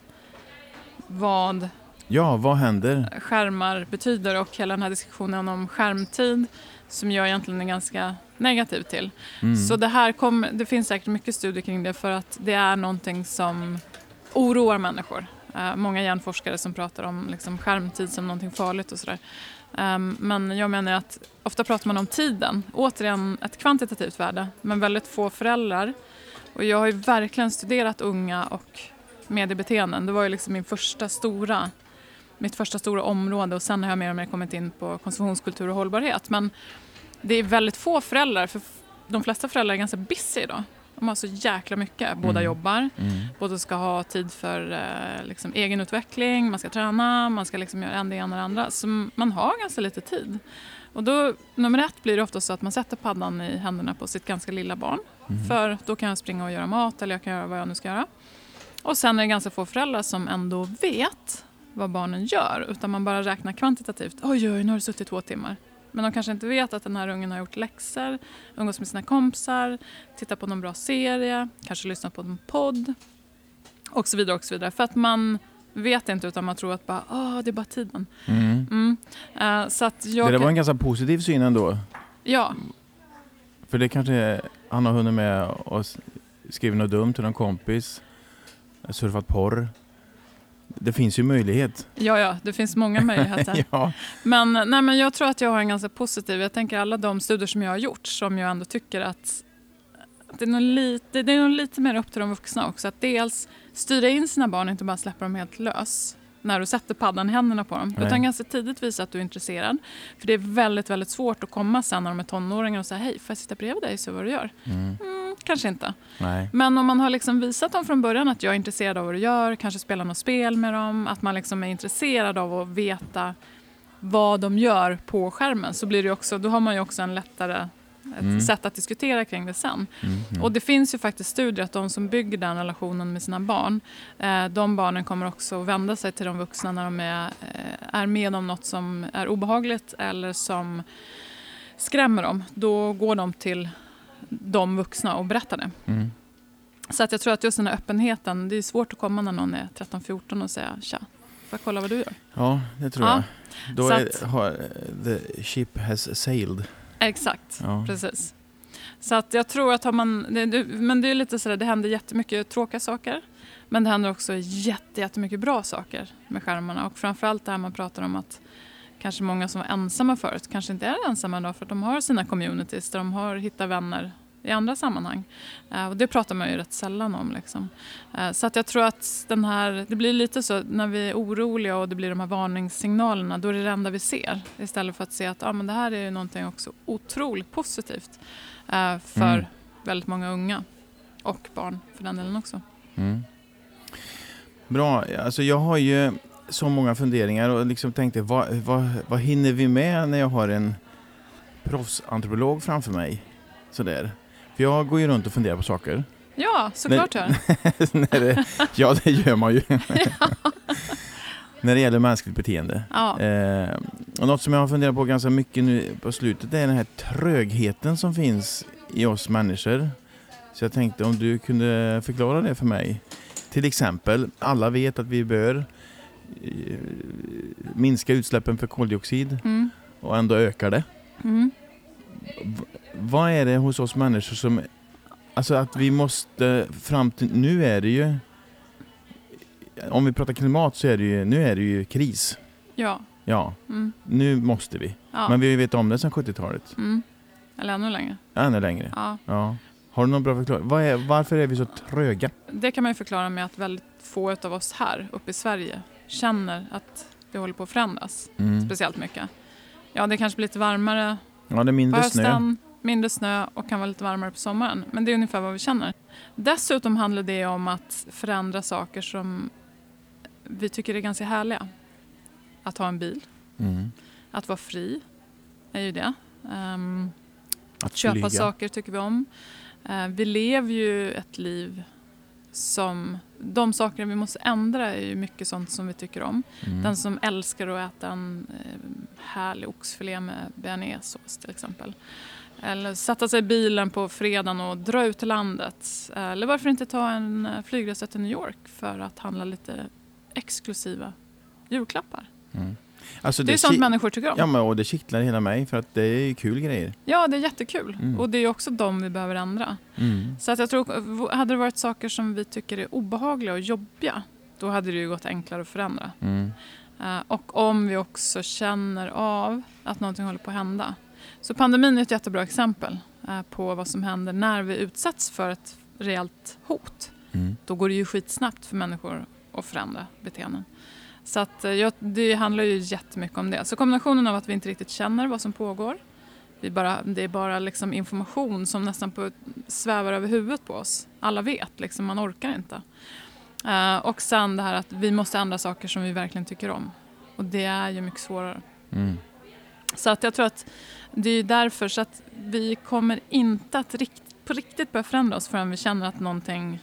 vad Ja, vad händer? skärmar betyder och hela den här diskussionen om skärmtid som jag egentligen är ganska negativ till. Mm. Så det här kom, det finns säkert mycket studier kring det för att det är någonting som oroar människor. Eh, många hjärnforskare som pratar om liksom, skärmtid som någonting farligt och sådär. Ehm, men jag menar att ofta pratar man om tiden, återigen ett kvantitativt värde, men väldigt få föräldrar. Och jag har ju verkligen studerat unga och mediebeteenden. Det var ju liksom min första stora, mitt första stora område och sen har jag mer och mer kommit in på konsumtionskultur och hållbarhet. Men det är väldigt få föräldrar, för de flesta föräldrar är ganska busy idag. De har så jäkla mycket. Båda Mm. jobbar, Mm. båda ska ha tid för eh, liksom, egenutveckling, man ska träna, man ska liksom göra en det ena och det andra. Så man har ganska lite tid. Och då, nummer ett blir det ofta så att man sätter paddan i händerna på sitt ganska lilla barn. Mm. För då kan jag springa och göra mat eller jag kan göra vad jag nu ska göra. Och sen är det ganska få föräldrar som ändå vet vad barnen gör. Utan man bara räknar kvantitativt. Oj, oj, nu har du suttit två timmar. Men de kanske inte vet att den här ungen har gjort läxor, umgås med sina kompisar, tittat på någon bra serie, kanske lyssnat på en podd och så vidare. och så vidare. För att man vet inte utan man tror att bara, Åh, det är bara tiden. Mm. Mm. Eh, så att jag Det där var en ganska positiv syn ändå. Ja, För det kanske han har hunnit med och skrivit något dumt till någon kompis, surfat porr. Det finns ju möjlighet. ja, ja, det finns många möjligheter. ja. Men, nej, men jag tror att jag har en ganska positiv, jag tänker alla de studier som jag har gjort som jag ändå tycker att, det, är nog lite, det är nog lite mer upp till de vuxna också. Att dels styra in sina barn, inte bara släppa dem helt lös när du sätter paddan i händerna på dem. Nej. Utan ganska tidigt visa att du är intresserad. För det är väldigt, väldigt svårt att komma sen när de är tonåringar och säga hej, får jag sitta bredvid dig och se vad du gör? Mm. Mm, kanske inte. Nej. Men om man har liksom visat dem från början att jag är intresserad av vad du gör, kanske spela något spel med dem, att man liksom är intresserad av att veta vad de gör på skärmen så blir det också, då har man ju också en lättare ett Mm. sätt att diskutera kring det sen. Mm. Mm. Och det finns ju faktiskt studier att de som bygger den relationen med sina barn, eh, de barnen kommer också vända sig till de vuxna när de är, eh, är med om något som är obehagligt eller som skrämmer dem. Då går de till de vuxna och berättar det. Mm. Så att jag tror att just den här öppenheten, det är svårt att komma när någon är 13-14 och säga tja. Får jag kolla vad du gör? Ja, det tror Ja, jag. Då är, har, the ship has sailed. Exakt, Ja. precis. Så att jag tror att har man, det, det, men det är lite sådär, det händer jättemycket tråkiga saker. Men det händer också jätte, jättemycket bra saker med skärmarna. Och framförallt det här man pratar om att kanske många som var ensamma förut kanske inte är ensamma idag för att de har sina communities där de har hittat vänner i andra sammanhang. Eh, och det pratar man ju rätt sällan om. Liksom. Eh, så att jag tror att den här, det blir lite så när vi är oroliga och det blir de här varningssignalerna, då är det det enda vi ser. Istället för att se att ah, men det här är ju någonting också otroligt positivt eh, för Mm. väldigt många unga och barn för den delen också. Mm. Bra, alltså jag har ju så många funderingar och liksom tänkte vad, vad, vad hinner vi med när jag har en proffsantropolog framför mig? Sådär. För jag går ju runt och funderar på saker. Ja, såklart gör När det, ja, det gör man ju. när det gäller mänskligt beteende. ja. Eh, och något som jag har funderat på ganska mycket nu på slutet är den här trögheten som finns i oss människor. Så jag tänkte om du kunde förklara det för mig. Till exempel, alla vet att vi bör minska utsläppen för koldioxid Mm. och ändå ökar det. Mm. Vad är det hos oss människor som... Alltså att vi måste fram till... Nu är det ju... Om vi pratar klimat så är det ju... Nu är det ju kris. Ja. Ja, Mm. nu måste vi. ja. Men vi har ju vetat om det sedan 70-talet. Mm. Eller ännu längre. Ännu längre. Ja. Ja. Har du någon bra förklaring? Vad är, varför är vi så tröga? Det kan man ju förklara med att väldigt få av oss här uppe i Sverige känner att det håller på att förändras Mm. speciellt mycket. Ja, det kanske blir lite varmare Ja, det är på mindre snö. hösten, mindre snö och kan vara lite varmare på sommaren. Men det är ungefär vad vi känner. Dessutom handlar det om att förändra saker som vi tycker är ganska härliga. Att ha en bil, Mm. att vara fri är ju det. Ehm, Att köpa flyga. saker tycker vi om. Eh, vi lever ju ett liv som... De saker vi måste ändra är ju mycket sånt som vi tycker om. Mm. Den som älskar att äta en eh, härlig oxfilé med bearnaisesås till exempel. Eller sätta sig i bilen på fredagen och dra ut till landet. Eller varför inte ta en eh, flygresa till New York för att handla lite exklusiva julklappar. Mm. Alltså Det är sånt människor tycker om. Ja, men, och det kittlar hela mig för att det är kul grejer. Ja, det är jättekul. Mm. Och det är också de vi behöver ändra. Mm. Så att jag tror, hade det varit saker som vi tycker är obehagliga och jobbiga, då hade det ju gått enklare att förändra. Mm. Eh, och om vi också känner av att någonting håller på att hända. Så pandemin är ett jättebra exempel eh, på vad som händer när vi utsätts för ett rejält hot. Mm. Då går det ju skitsnabbt för människor att förändra beteenden. Så att, eh, ja, det handlar ju jättemycket om det. Så kombinationen av att vi inte riktigt känner vad som pågår. Vi bara, det är bara liksom information som nästan på, svävar över huvudet på oss. Alla vet, liksom, man orkar inte. Eh, och sen det här att vi måste ändra saker som vi verkligen tycker om. Och det är ju mycket svårare. Mm. Så att jag tror att det är därför så att vi kommer inte att rikt, på riktigt börja förändra oss förrän vi känner att någonting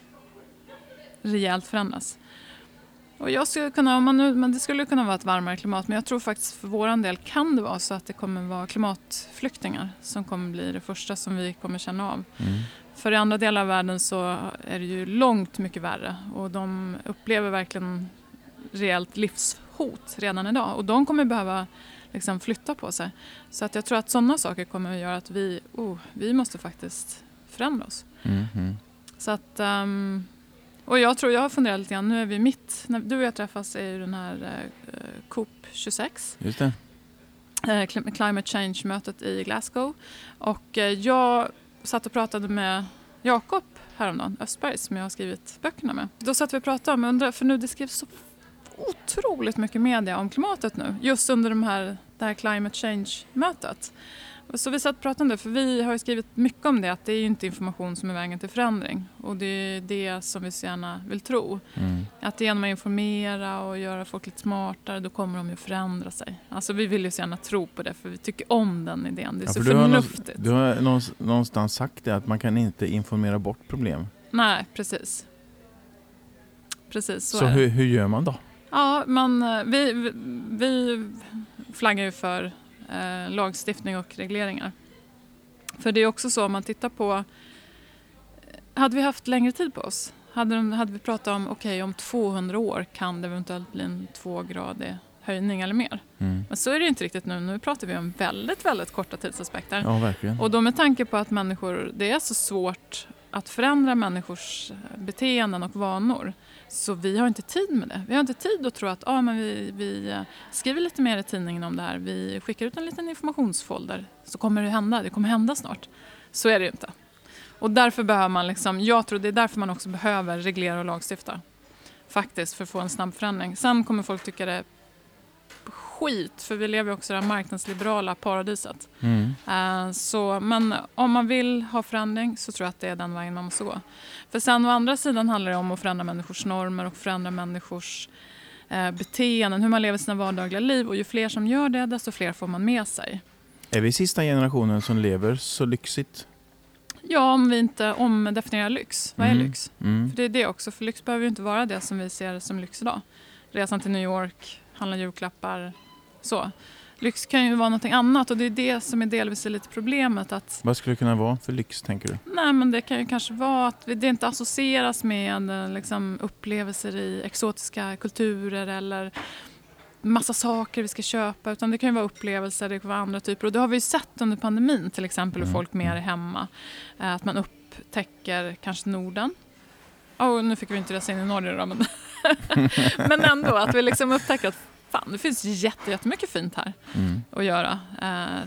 rejält förändras. Och jag skulle kunna, om man nu, men det skulle kunna vara ett varmare klimat men jag tror faktiskt för vår del kan det vara så att det kommer vara klimatflyktingar som kommer bli det första som vi kommer känna av. Mm. För i andra delar av världen så är det ju långt mycket värre och de upplever verkligen rejält livshot redan idag och de kommer behöva liksom flytta på sig. Så att jag tror att sådana saker kommer att göra att vi, oh, vi måste faktiskt förändra oss. Mm. Så att, ehm, och jag tror, jag har funderat lite grann, nu är vi mitt, när du och jag träffas är ju den här eh, COP 26 Just det. eh, Clim- Climate Change-mötet i Glasgow. Och eh, jag satt och pratade med Jakob häromdagen, Östberg, som jag har skrivit böckerna med. Då satt vi och pratade om, undrar, för nu det skrivs så otroligt mycket media om klimatet nu, just under de här, det här Climate Change-mötet. Så vi satt och pratade om det, för vi har skrivit mycket om det, att det är ju inte information som är vägen till förändring. Och det är det som vi så gärna vill tro. Mm. Att genom att informera och göra folk lite smartare, då kommer de ju förändra sig. Alltså vi vill ju så gärna tro på det, för vi tycker om den idén. Det är Ja, så för du, har förnuftigt. du har någonstans- sagt det att man kan inte informera bort problem. Nej, precis. Precis, så, Så, hur, hur gör man då? Ja, man, eh, vi, vi, vi flaggar ju för eh, lagstiftning och regleringar. För det är också så om man tittar på... Hade vi haft längre tid på oss, Hade, de, hade vi pratat om, okej okay, om 200 år kan det eventuellt bli en tvågradig höjning eller mer. Mm. Men så är det inte riktigt nu. Nu pratar vi om väldigt, väldigt korta tidsaspekter. Ja. Och då med tanke på att människor, det är så svårt att förändra människors beteenden och vanor. Så vi har inte tid med det. Vi har inte tid att tro att ah, men vi, vi eh, skriver lite mer i tidningen om det här. Vi skickar ut en liten informationsfolder så kommer det hända. Det kommer hända snart. Så är det ju inte. Och därför behöver man, liksom, jag tror det är därför man också behöver reglera och lagstifta. Faktiskt, för att få en snabb förändring. Sen kommer folk tycka det är skit, för vi lever också i det här marknadsliberala paradiset. Mm. Uh, så, men om man vill ha förändring så tror jag att det är den vägen man måste gå. För sen å andra sidan handlar det om att förändra människors normer och förändra människors uh, beteenden, hur man lever sina vardagliga liv. Och ju fler som gör det, desto fler får man med sig. Är vi sista generationen som lever så lyxigt? Ja, om vi inte omdefinierar lyx. Vad är mm. lyx? Mm. För det är det också, för lyx behöver ju inte vara det som vi ser som lyx idag. Resan till New York, handla julklappar, så. Lyx kan ju vara någonting annat och det är det som är delvis lite problemet. Att, Vad skulle det kunna vara för lyx tänker du? Nej men det kan ju kanske vara att det inte associeras med eh, liksom, upplevelser i exotiska kulturer eller massa saker vi ska köpa utan det kan ju vara upplevelser, det kan vara andra typer och det har vi ju sett under pandemin till exempel hur mm. folk mer är hemma. Eh, att man upptäcker kanske Norden. Oh, nu fick vi inte resa in i Norge då men, men ändå att vi liksom upptäcker att fan, det finns jättemycket fint här mm. att göra eh,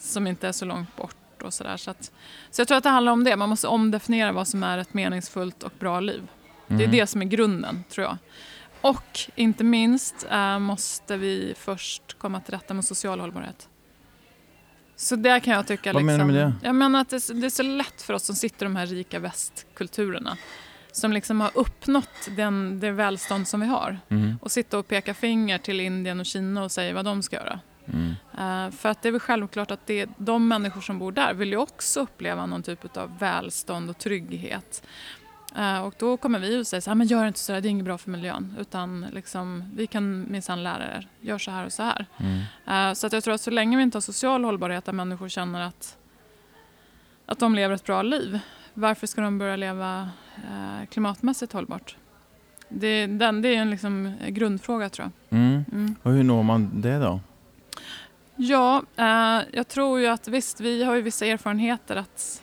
som inte är så långt bort. Och så, där. Så, att, så jag tror att det handlar om det. Man måste omdefiniera vad som är ett meningsfullt och bra liv. Mm. Det är mm. det som är grunden, tror jag. Och inte minst eh, måste vi först komma till rätta med social hållbarhet. Så det kan jag tycka... Vad liksom, menar du med det? Jag menar att det, det, är så lätt för oss som sitter i de här rika västkulturerna som liksom har uppnått den, det välstånd som vi har. Mm. Och sitta och peka finger till Indien och Kina och säga vad de ska göra. Mm. Uh, för att det är väl självklart att det, de människor som bor där vill ju också uppleva någon typ av välstånd och trygghet. Uh, och då kommer vi och säger så här, men gör inte så här, det är inget bra för miljön. Utan liksom, vi kan minsann lära er, gör så här och så här. Mm. Uh, så att jag tror att så länge vi inte har social hållbarhet där människor känner att, att de lever ett bra liv varför ska de börja leva klimatmässigt hållbart? Det, den, det är en liksom grundfråga tror jag. Mm. Mm. Och hur når man det då? Ja, eh, jag tror ju att visst, vi har ju vissa erfarenheter att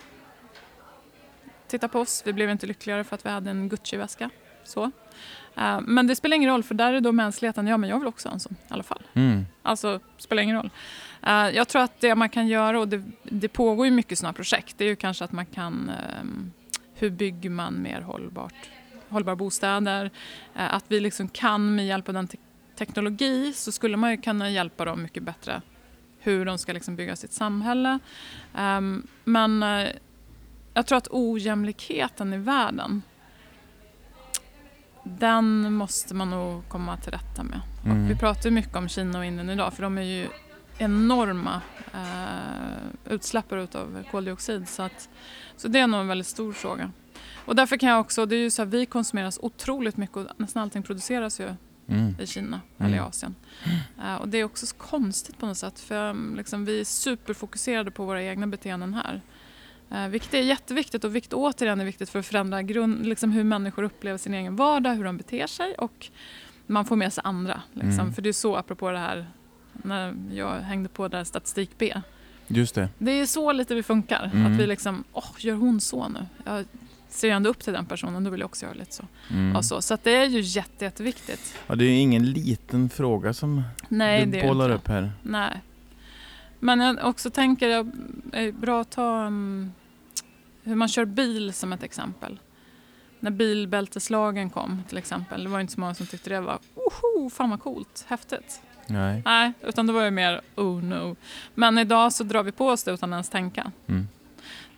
titta på oss. Vi blev inte lyckligare för att vi hade en Gucci-väska. Så. Eh, men det spelar ingen roll för där är då mänskligheten, ja men jag vill också ha en sån i alla fall. Mm. Alltså, spelar ingen roll. Uh, jag tror att det man kan göra, och det, det pågår ju mycket sådana projekt, det är ju kanske att man kan, um, hur bygger man mer hållbart, hållbara bostäder? Uh, att vi liksom kan med hjälp av den te teknologi så skulle man ju kunna hjälpa dem mycket bättre hur de ska liksom bygga sitt samhälle. Um, men uh, jag tror att ojämlikheten i världen den måste man nog komma till rätta med. Mm. vi pratar mycket om Kina och Indien idag för de är ju enorma eh, utsläppare av koldioxid. Så, att, så det är nog en väldigt stor fråga. Och därför kan jag också, det är ju så här, vi konsumeras otroligt mycket och nästan allting produceras ju mm. i Kina mm. eller i Asien. Uh, och det är också så konstigt på något sätt för um, liksom, vi är superfokuserade på våra egna beteenden här. Uh, vilket är jätteviktigt och vilket återigen är viktigt för att förändra grund, liksom hur människor upplever sin egen vardag, hur de beter sig och man får med sig andra. Liksom. Mm. För det är så, apropå det här när jag hängde på där statistik B. Just det. Det är så lite vi funkar. Mm. Att vi liksom, åh, gör hon så nu? Jag ser ju ändå upp till den personen, då vill jag också göra lite så. Mm. Så. Så det är ju jätte, jätteviktigt. Ja, det är ingen liten fråga som Nej, du bollar upp här. Nej. Men jag också tänker, det är bra att ta um, hur man kör bil som ett exempel. När bilbälteslagen kom till exempel, det var inte så många som tyckte det var, oho, fan vad coolt, häftigt. Nej. Nej, utan det var ju mer oh no. Men idag så drar vi på oss det utan ens tänka. Mm.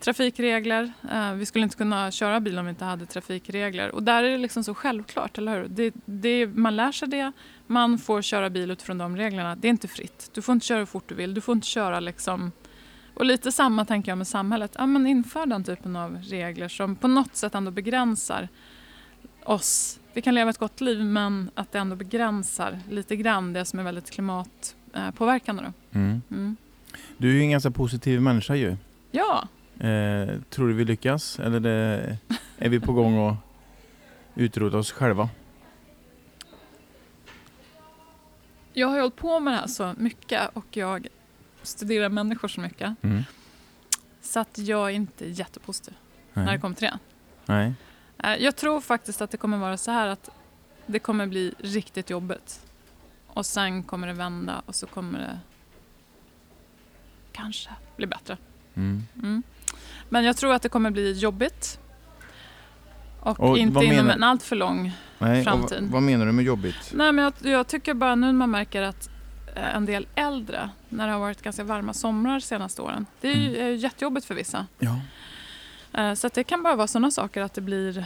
Trafikregler. Eh, vi skulle inte kunna köra bil om vi inte hade trafikregler. Och där är det liksom så självklart, eller hur? Det, det, man lär sig det. Man får köra bil utifrån de reglerna. Det är inte fritt. Du får inte köra hur fort du vill. Du får inte köra liksom... Och lite samma tänker jag med samhället. Ja, men inför den typen av regler som på något sätt ändå begränsar oss vi kan leva ett gott liv men att det ändå begränsar lite grann det som är väldigt klimatpåverkande. Då. Mm. Mm. Du är ju en ganska positiv människa ju. Ja. Eh, tror du vi lyckas eller det, är vi på gång att utrota oss själva? Jag har hållit på med det här så mycket och jag studerar människor så mycket. Mm. Så att jag är inte jättepositiv när det Nej. kommer till det. Nej. Eh, Jag tror faktiskt att det kommer vara så här att det kommer bli riktigt jobbigt. Och sen kommer det vända och så kommer det kanske bli bättre. Mm. Mm. Men jag tror att det kommer bli jobbigt. Och, Och inte inom en allt för lång... Nej. Framtid. vad- vad menar du med jobbigt? Nej, men jag, jag tycker bara nu när man märker att eh, en del äldre, när det har varit ganska varma somrar de senaste åren. Det är ju ju jättejobbigt för vissa. Ja. Eh, Så det kan bara vara sådana saker att det blir...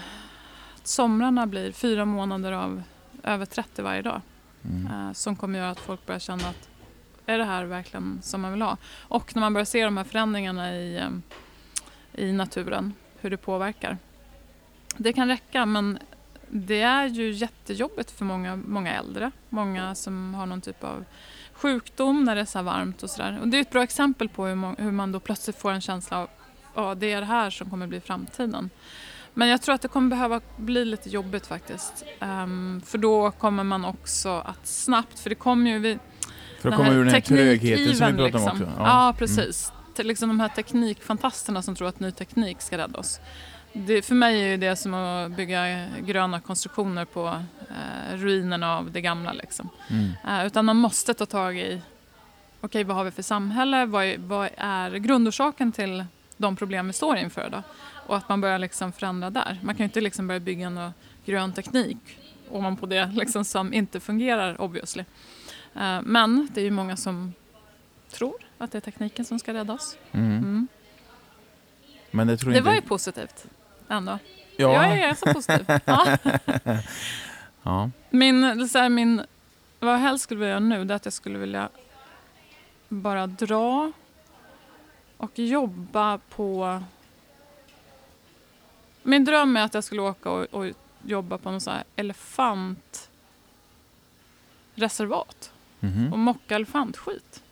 Att somrarna blir fyra månader av över 30 varje dag. Mm. eh, Som kommer göra att folk börjar känna att är det här verkligen som man vill ha? Och när man börjar se de här förändringarna i, eh, i naturen, hur det påverkar. Det kan räcka men det är ju jättejobbigt för många, många äldre. Många som har någon typ av sjukdom när det är så varmt och sådär. Och det är ett bra exempel på hur man då plötsligt får en känsla av ja, det är det här som kommer bli framtiden. Men jag tror att det kommer behöva bli lite jobbigt faktiskt. Ehm, för då kommer man också att snabbt, för det kommer ju... Vi, För att komma ur den här trögheten som vi pratade om liksom. också. Ja, precis. Till liksom de här teknikfantasterna som tror att ny teknik ska rädda oss. Det, för mig är det som att bygga gröna konstruktioner på eh, ruinerna av det gamla. Liksom. Mm. Eh, utan man måste ta tag i, okej vad har vi för samhälle? Vad är, vad är grundorsaken till de problem vi står inför då? Och att man börjar liksom förändra där. Man kan ju inte liksom börja bygga någon grön teknik ovanpå det liksom som inte fungerar obviously. Eh, men det är ju många som tror att det är tekniken som ska rädda oss. Mm. Mm. Men det tror Det inte... var ju positivt ändå. ja. Jag är ganska positiv. Ja. ja. Min, så här, min, vad jag helst skulle vilja göra nu det är att jag skulle vilja bara dra och jobba på... Min dröm är att jag skulle åka och, och jobba på någon så här elefantreservat Mhm. och mocka elefantskit.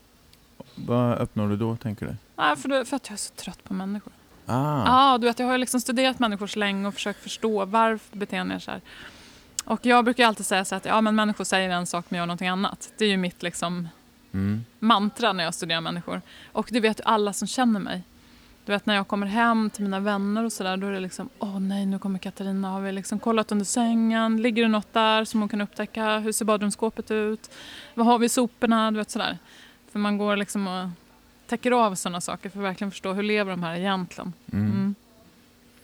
Vad uppnår du då, tänker du? Nej, för, det, för att jag är så trött på människor. Ah. Ja, du vet, jag har liksom studerat människor så länge och försökt förstå varför beteenden är så här. Och jag brukar alltid säga så att ja, men människor säger en sak men gör någonting annat. Det är ju mitt liksom, Mm. mantra när jag studerar människor. Och det vet alla som känner mig. Du vet när jag kommer hem till mina vänner och sådär då är det liksom åh nej nu kommer Katarina, har vi liksom kollat under sängen, ligger det något där som hon kan upptäcka, hur ser badrumsskåpet ut, vad har vi i soporna, du vet sådär. För man går liksom och täcker av sådana saker för att verkligen förstå hur lever de här egentligen. Mm. Mm.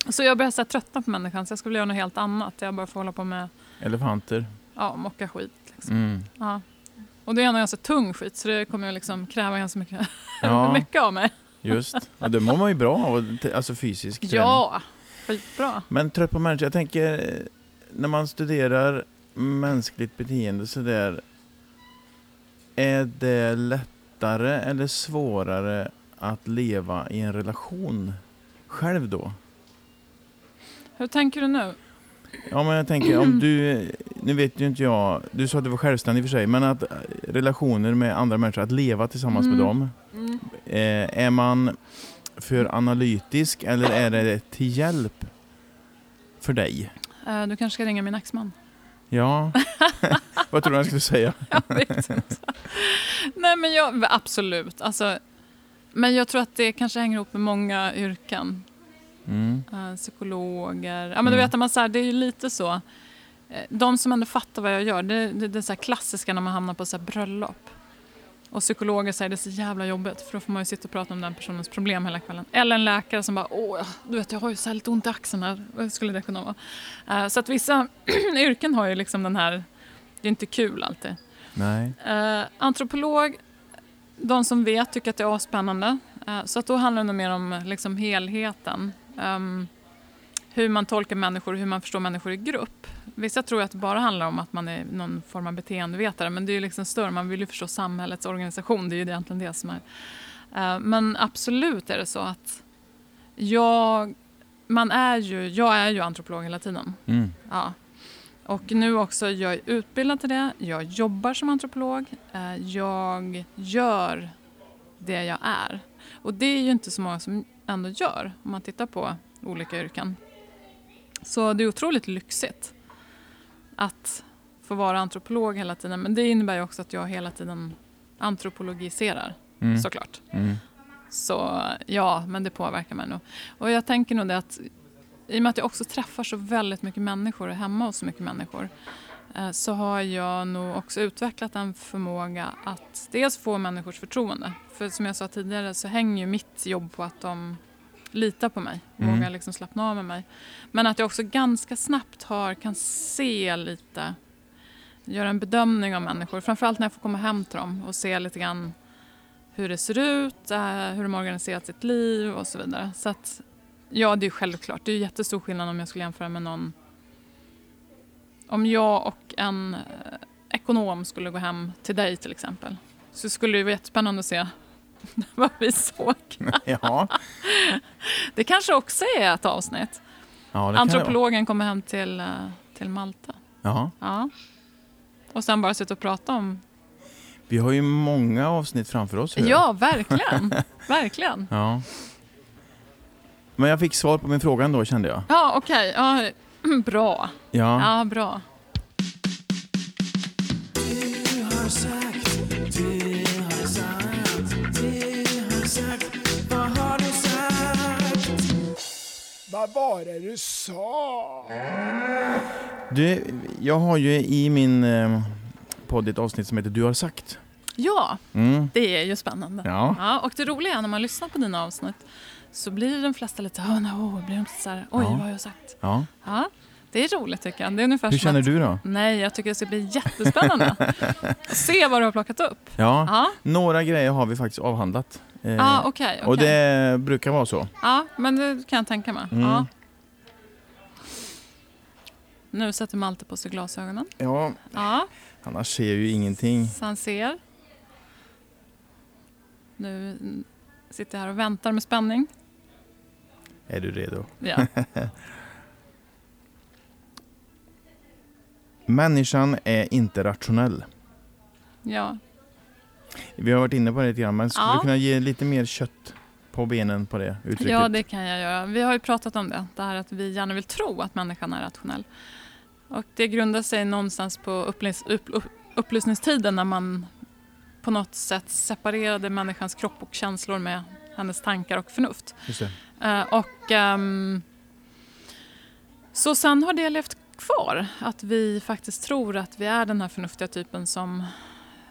Så jag börjar så tröttna på människan så jag skulle vilja göra något helt annat. Jag bara får hålla på med Elefanter. ja, mocka skit. Liksom. Mm. Ja. Och det är ändå ganska tung skit så det kommer liksom kräva ganska mycket, Ja, mycket av mig. just. Ja, det mår man ju bra av, alltså fysisk träning. Ja, skitbra. Men trött på människor, jag tänker när man studerar mänskligt beteende så där är det lättare eller svårare att leva i en relation själv då? Hur tänker du nu? Ja men jag tänker om du, nu vet ju inte jag, du sa att du var självständig i och för sig, men att eh, relationer med andra människor, att leva tillsammans med Mm. dem, eh, är man för analytisk eller är det till hjälp för dig? Eh, Du kanske ska ringa min exman. Ja. Vad tror du jag skulle säga? Nej men jag, absolut. Alltså, men jag tror att det kanske hänger ihop med många yrken. Mm. Eh, psykologer. Ja, men du Mm. vet, man, så här, det är ju lite så. Eh, De som ändå fattar vad jag gör, det, det, det är så klassiska när man hamnar på så här bröllop. Och psykologer säger det är så jävla jobbigt för då får man ju sitta och prata om den personens problem hela kvällen. Eller en läkare som bara, åh, du vet jag har ju så här lite ont i axeln här. Vad skulle det kunna vara? Eh, Så att vissa yrken har ju liksom den här, det är inte kul alltid. Nej. Eh, antropolog, de som vet tycker att det är spännande. Eh, så att då handlar det mer om liksom, helheten. Ehm, hur man tolkar människor och hur man förstår människor i grupp. Vissa tror att det bara handlar om att man är någon form av beteendevetare men det är ju liksom större. Man vill ju förstå samhällets organisation. Det är ju egentligen det som är. Eh, men absolut är det så att jag, man är ju, jag är ju antropolog hela tiden. Mm. Ja. Och nu också, jag är utbildad till det, jag jobbar som antropolog, eh, jag gör det jag är. Och det är ju inte så många som ändå gör om man tittar på olika yrken. Så det är otroligt lyxigt. att få vara antropolog hela tiden. Men det innebär ju också att jag hela tiden antropologiserar Mm. såklart. Mm. Så ja, men det påverkar mig nog. Och jag tänker nog det att i och med att jag också träffar så väldigt mycket människor och hemma hos så mycket människor så har jag nog också utvecklat en förmåga att dels få människors förtroende. För som jag sa tidigare så hänger ju mitt jobb på att de litar på mig, Mm. vågar liksom slappna av med mig. Men att jag också ganska snabbt har, kan se lite, göra en bedömning av människor. Framförallt när jag får komma hem till dem och se lite grann hur det ser ut, eh, hur de har organiserat sitt liv och så vidare. Så att, ja, det är självklart. Det är jättestor skillnad om jag skulle jämföra med någon... Om jag och en eh, ekonom skulle gå hem till dig till exempel så skulle det vara jättespännande att se vad vi såg. ja. Det kanske också är ett avsnitt. ja. Antropologen kommer hem till, eh, till Malta. Ja. Ja. Och sen bara sitta och prata om... Vi har ju många avsnitt framför oss. Ja, verkligen. verkligen. ja. Men jag fick svar på min fråga ändå kände jag. Ja, okej. Ja, bra. Ja. Ja, bra. Vad var det du sa? Du, jag har ju i min eh, podd ett avsnitt som heter Du har sagt. Ja, Mm. det är ju spännande. Ja. Ja, och det roliga är när man lyssnar på dina avsnitt så blir de flesta lite oh, no, blir de så här, oj Ja. vad har jag sagt? ja. Ja, det är roligt tycker jag. Det är ungefär Hur känner att, du då? Nej, jag tycker det ska bli jättespännande. att se vad du har plockat upp. Ja. Ja, Några grejer har vi faktiskt avhandlat. Eh, ja okej. Och okej. det brukar vara så. Ja, men det kan jag tänka mig. Mm. Ja. Nu sätter Malte på sig glasögonen. Ja, Ja, annars ser jag ju ingenting. så han ser. Nu sitter jag här och väntar med spänning. Är du redo? Ja. Människan är inte rationell. ja. Vi har varit inne på det lite grann, men skulle Ja. du kunna ge lite mer kött på benen på det uttrycket? Ja, det kan jag göra. Vi har ju pratat om det, det här att vi gärna vill tro att människan är rationell. Och det grundar sig någonstans på upplys upp, upp, upplysningstiden när man på något sätt separerade människans kropp och känslor med hennes tankar och förnuft. Eh, och ehm, Så sen har det levt kvar, att vi faktiskt tror att vi är den här förnuftiga typen som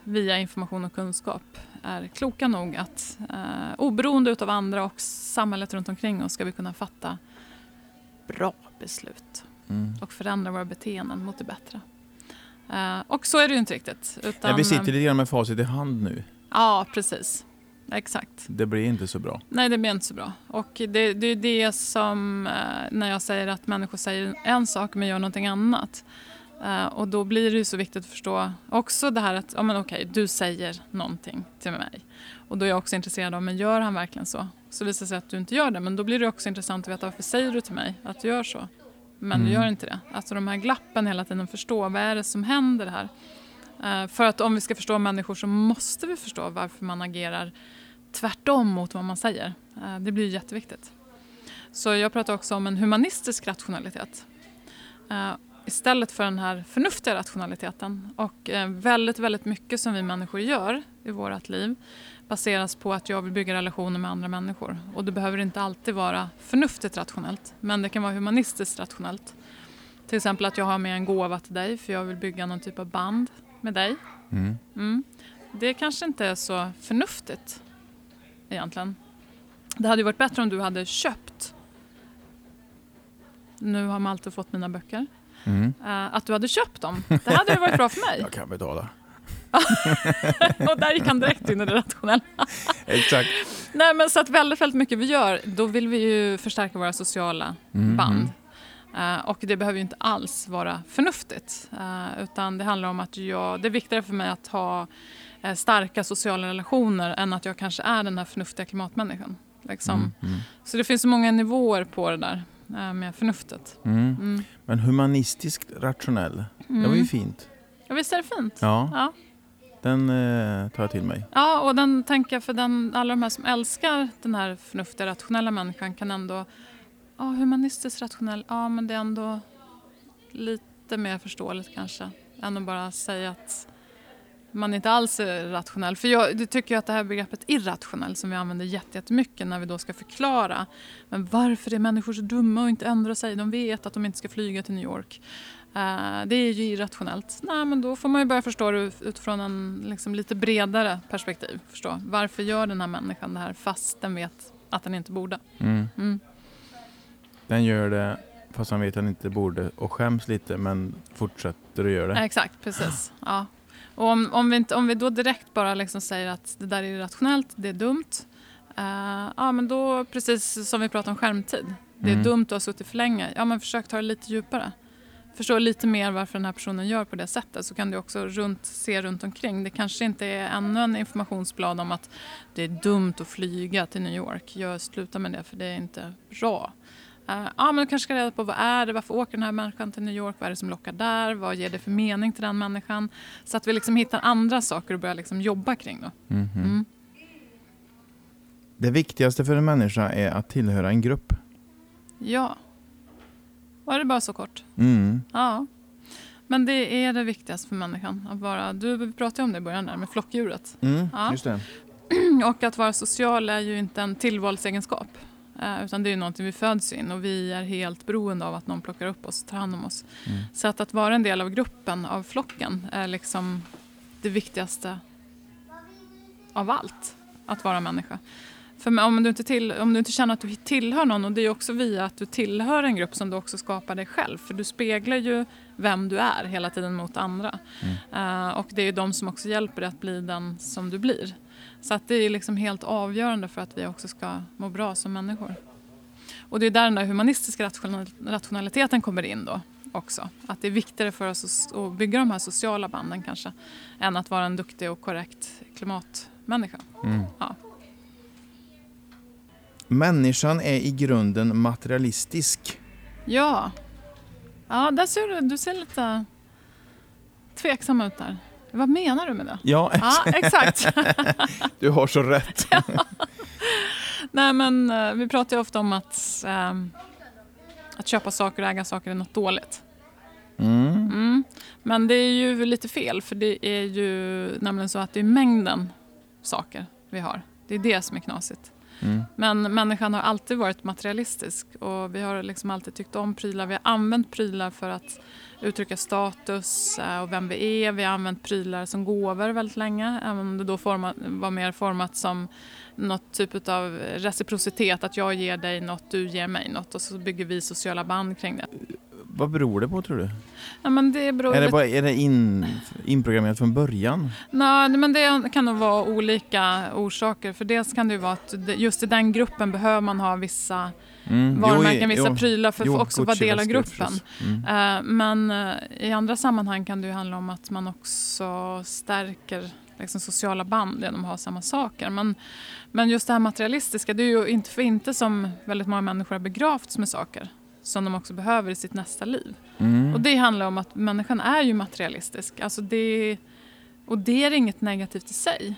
via information och kunskap är kloka nog att eh, oberoende utav andra och samhället runt omkring oss ska vi kunna fatta bra beslut Mm. och förändra våra beteenden mot det bättre. Eh, och så är det ju inte riktigt. Utan, Ja, vi sitter lite grann med facit i hand nu. Ja, precis. Exakt. Det blir inte så bra. Nej, det blir inte så bra. Och det, det är det som eh, när jag säger att människor säger en sak men gör någonting annat. Eh, och då blir det ju så viktigt att förstå också det här att, ja men okej, du säger någonting till mig. Och då är jag också intresserad av, men gör han verkligen så? Så visar det sig att du inte gör det, men då blir det också intressant att veta varför säger du till mig att du gör så? Men du Mm. gör inte det. Alltså de här glappen hela tiden, förstå vad är det som händer här? Eh, för att om vi ska förstå människor så måste vi förstå varför man agerar tvärtom mot vad man säger. Eh, Det blir jätteviktigt. Så jag pratar också om en humanistisk rationalitet. Eh, Istället för den här förnuftiga rationaliteten. Och eh, väldigt, väldigt mycket som vi människor gör i vårt liv baseras på att jag vill bygga relationer med andra människor. Och det behöver inte alltid vara förnuftigt rationellt, men det kan vara humanistiskt rationellt. Till exempel att jag har med en gåva till dig för jag vill bygga någon typ av band med dig. Mm. Mm. Det kanske inte är så förnuftigt egentligen. Det hade ju varit bättre om du hade köpt. Nu har Malte fått mina böcker. Mm. Eh, att du hade köpt dem. Det hade ju varit bra för mig. Jag kan betala. Och där gick han direkt in i det rationella. Exakt. Nej men så att väldigt, väldigt mycket vi gör, då vill vi ju förstärka våra sociala Mm. band. Eh, och det behöver ju inte alls vara förnuftigt. Eh, utan det handlar om att jag, det är viktigare för mig att ha starka sociala relationer än att jag kanske är den här förnuftiga klimatmänniskan. Liksom. Mm. Mm. Så det finns så många nivåer på det där eh, med förnuftet. Mm. Mm. Men humanistiskt rationell, Mm. det var ju fint. Ja, visst är det fint? Ja, Ja. den eh, tar jag till mig. Ja, och den tänker jag för den, alla de här som älskar den här förnuftiga, rationella människan kan ändå... Ja, humanistiskt rationell, ja men det är ändå lite mer förståeligt kanske än att bara säga att man inte alls är rationell. För jag tycker att det här begreppet irrationell som vi använder jättemycket när vi då ska förklara men varför är människor så dumma och inte ändrar sig? De vet att de inte ska flyga till New York. Uh, det är ju irrationellt. Nej, men då får man ju börja förstå det utifrån en liksom, lite bredare perspektiv. Förstå. Varför gör den här människan det här fast den vet att den inte borde? Mm. Mm. Den gör det fast han vet att han inte borde och skäms lite men fortsätter att göra det. Exakt, precis. Ja. Och om, om, vi inte, om vi då direkt bara liksom säger att det där är irrationellt, det är dumt. Uh, ja, men då, precis som vi pratade om skärmtid. Det är Mm. dumt att ha suttit för länge. Ja, men försök ta det lite djupare. Förstå lite mer varför den här personen gör på det sättet så kan du också runt, se runt omkring. Det kanske inte är ännu en informationsblad om att det är dumt att flyga till New York. Jag slutar med det för det är inte bra. Uh, ja, men du kanske ska reda på vad är det, varför åker den här människan till New York, vad är det som lockar där, vad ger det för mening till den människan. Så att vi liksom hittar andra saker att börja liksom jobba kring. Då. Mhm. Mm. Det viktigaste för en människa är att tillhöra en grupp. Ja. Var det bara så kort? Mm. Ja. Men det är det viktigaste för människan. Att vara, du pratade om det i början där med flockdjuret. Mm, Ja. Just det. Och att vara social är ju inte en tillvalsegenskap. Eh, utan det är någonting vi föds in och vi är helt beroende av att någon plockar upp oss och tar hand om oss. Mm. Så att, att vara en del av gruppen, av flocken, är liksom det viktigaste av allt. Att vara människa. För om du, inte till, om du inte känner att du tillhör någon, och det är också via att du tillhör en grupp som du också skapar dig själv. För du speglar ju vem du är hela tiden mot andra. Eh, och det är ju de som också hjälper dig att bli den som du blir. Så att det är liksom helt avgörande för att vi också ska må bra som människor. Och det är där den där humanistiska rational- rationaliteten kommer in då också. Att det är viktigare för oss att bygga de här sociala banden kanske än att vara en duktig och korrekt klimatmänniska. Mm. Ja. Människan är i grunden materialistisk. Ja, ja där ser du, du ser lite tveksam ut där. Vad menar du med det? Ja, Ja, exakt. du har så rätt. Nej, men eh, vi pratar ju ofta om att, ehm, att köpa saker och äga saker är något dåligt. Mm. Mm. Men det är ju lite fel, för det är ju nämligen så att det är mängden saker vi har. Det är det som är knasigt. Mm. Men människan har alltid varit materialistisk och vi har liksom alltid tyckt om prylar. Vi har använt prylar för att uttrycka status eh, och vem vi är. Vi har använt prylar som gåvor väldigt länge, även om det då format, var mer format som något typ av reciprocitet, att jag ger dig något, du ger mig något och så bygger vi sociala band kring det. Vad beror det på tror du? Ja, men det beror Är det, bara, är det in, inprogrammerat från början? Nej, men det kan nog vara olika orsaker. För dels kan det ju vara att just i den gruppen behöver man ha vissa Mm. varumärken, Jo, vissa jo. prylar för att också vara del av gruppen. Mm. Eh, Men eh, i andra sammanhang kan det ju handla om att man också stärker liksom, sociala band genom att ha samma saker. Men, men just det här materialistiska, det är ju inte för inte som väldigt många människor har begravts med saker som de också behöver i sitt nästa liv. Mm. Och det handlar om att människan är ju materialistisk. Alltså det, och det är inget negativt i sig.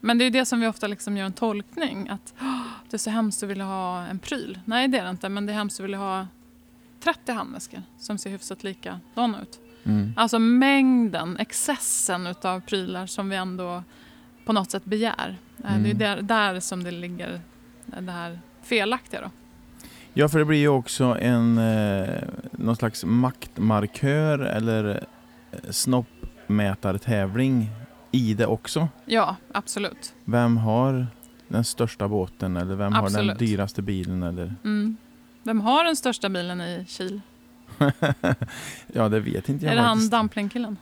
Men det är det som vi ofta liksom gör en tolkning. Att "Åh, det är så hemskt att vilja ha en pryl. Nej det är det inte, men det är hemskt att vilja ha 30 handväskor som ser hyfsat likadana ut. Mm. Alltså mängden, excessen utav prylar som vi ändå på något sätt begär. Eh, Det är Mm. där, där som det ligger det här felaktiga då. Ja, för det blir ju också en eh, någon slags maktmarkör eller eh, snoppmätartävling i det också. Ja, absolut. Vem har den största båten eller vem har den Absolut. dyraste bilen eller? Mm. Vem har den största bilen i Kil? ja, det vet inte jag Är det han faktiskt. dumplingkillen?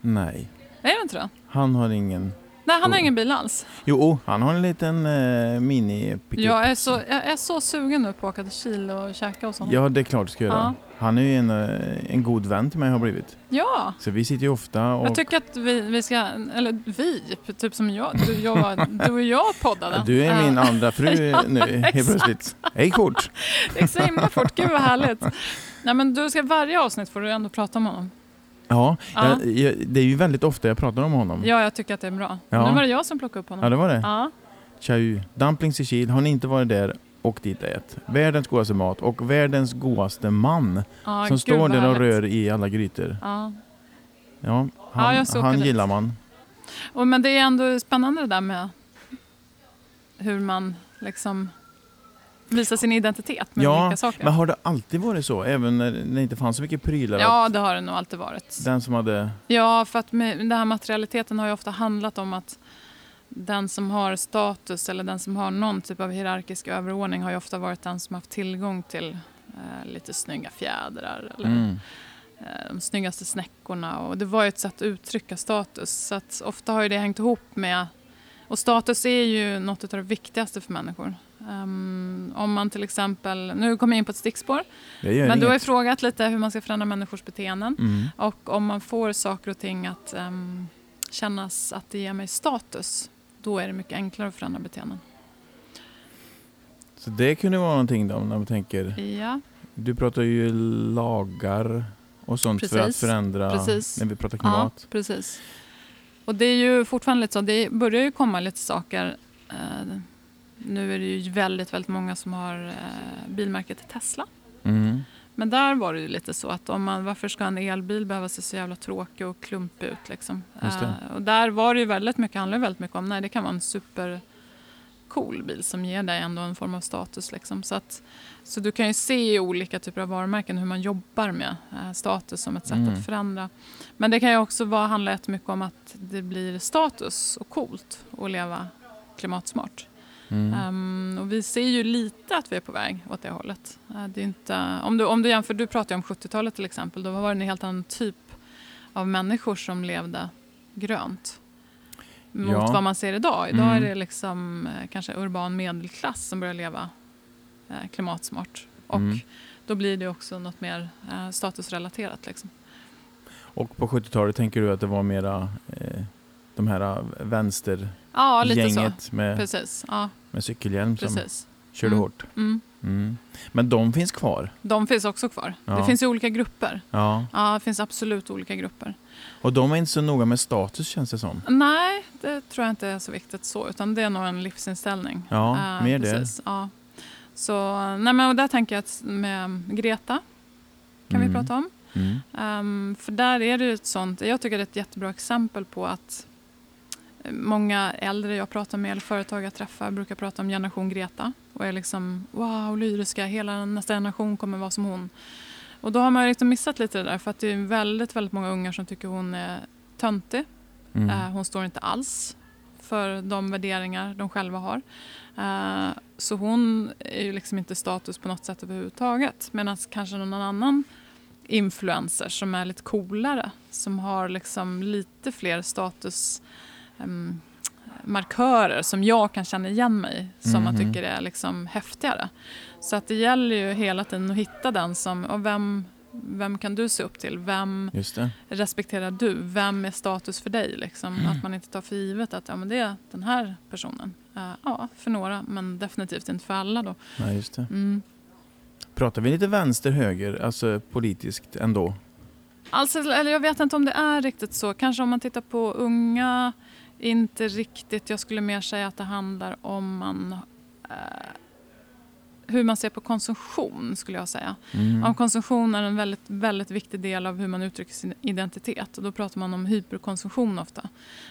Nej, Är det inte det? han har ingen. Nej, han har Oh. ingen bil alls. Jo, han har en liten eh, mini pickup. Jag är, så, jag är så sugen nu på att åka till Kil och käka hos honom. Ja, det är klart du ska göra. Ja. Han är ju en, eh, en god vän till mig har blivit. Ja, Så vi sitter ju ofta och... jag tycker att vi, vi ska, eller vi, typ som jag, du, jag, du och jag poddade. Du är min andra fru Ja, nu helt plötsligt. Hej kort! Det gick så himla fort, gud vad härligt. Nej men du ska varje avsnitt får du ändå prata om honom. Ja, Ja. Jag, jag, det är ju väldigt ofta jag pratar om honom. Ja, jag tycker att det är bra. Ja. Nu var det jag som plockade upp honom. Ja, det var det. Ja, ju. Dumplings i Kil, har ni inte varit där, och dit ät. Världens godaste mat och världens godaste man Ja, som står där och rör i alla grytor. Ja. Ja, Ja, han, såg han gillar man. Och, men det är ändå spännande det där med hur man liksom visar sin identitet med Ja, olika saker. Men har det alltid varit så? Även när det inte fanns så mycket prylar? Ja, det har det nog alltid varit. Den som hade... Ja, för att med, den här materialiteten har ju ofta handlat om att den som har status eller den som har någon typ av hierarkisk överordning har ju ofta varit den som haft tillgång till eh, lite snygga fjädrar eller Mm. eh, de snyggaste snäckorna. Och det var ju ett sätt att uttrycka status. Så att ofta har ju det hängt ihop med... Och status är ju något av det viktigaste för människor. Ehm, om man till exempel... Nu kommer jag in på ett stickspår. Men du har ju inget. frågat lite hur man ska förändra människors beteenden. Mm. Och om man får saker och ting att um, kännas att det ger mig status, då är det mycket enklare att förändra beteenden. Så det kunde vara någonting då när man tänker... Ja, Du pratar ju lagar och sånt för att Precis, förändra precis. när vi pratar ja klimat. precis. Och det är ju fortfarande lite så, det börjar ju komma lite saker. eh, nu är det ju väldigt, väldigt många som har uh, bilmärket Tesla. Mm. Men där var det ju lite så att om man, varför ska en elbil behöva se så jävla tråkig och klumpig ut liksom? Eh, och där var det ju väldigt mycket, handlade väldigt mycket om, nej det kan vara en super cool bil som ger dig ändå en form av status liksom. Så, att, så du kan ju se i olika typer av varumärken hur man jobbar med eh, status som ett sätt Mm. att förändra. Men det kan ju också vara, handla jättemycket om att det blir status och coolt att leva klimatsmart. Mm. Ehm, och vi ser ju lite att vi är på väg åt det hållet. Eh, det är inte, om, du, om du jämför, du pratar ju om 70-talet till exempel, då var det en helt annan typ av människor som levde grönt. Mot Ja. vad man ser idag. Idag Mm. är det liksom eh, kanske urban medelklass som börjar leva eh, klimatsmart. Och Mm. då blir det också något mer eh, statusrelaterat. Liksom. Och på 70-talet tänker du att det var mera eh, de här vänstergänget Ja, lite så. med, Precis. Ja, med cykelhjälm som precis. körde Mm. hårt. Mm. Mm. Men de finns kvar? De finns också kvar. Ja. Det finns ju olika grupper. Ja. Ja, det finns absolut olika grupper. Och de är inte så noga med status känns det som. Nej, det tror jag inte är så viktigt så, utan det är nog en livsinställning. Ja, Eh, mer det. Ja. Så, nej men och där tänker jag att med Greta kan vi Mm. prata om. Mm. Ehm, för där är det ett sånt, jag tycker det är ett jättebra exempel på att många äldre jag pratar med eller företag jag träffar brukar prata om generation Greta och är liksom wow, lyriska, hela nästa generation kommer vara som hon. Och då har man liksom missat lite det där för att det är väldigt, väldigt många ungar som tycker hon är töntig. Mm. Eh, hon står inte alls för de värderingar de själva har. Eh, så hon är ju liksom inte status på något sätt överhuvudtaget. Medan kanske någon annan influencer som är lite coolare, som har liksom lite fler status ehm, markörer som jag kan känna igen mig som man Mhm. tycker är liksom häftigare. Så att det gäller ju hela tiden att hitta den som, och vem, vem kan du se upp till? Vem respekterar du? Vem är status för dig? Liksom? Mm. Att man inte tar för givet att ja, men det är den här personen. Eh, ja, för några, men definitivt inte för alla. Då. Ja, just det. Mm. Pratar vi lite vänster, höger, alltså politiskt ändå? Alltså, eller jag vet inte om det är riktigt så. Kanske om man tittar på unga, inte riktigt. Jag skulle mer säga att det handlar om man, eh, hur man ser på konsumtion, skulle jag säga. Mm. Om konsumtion är en väldigt, väldigt viktig del av hur man uttrycker sin identitet. Och då pratar man om hyperkonsumtion ofta.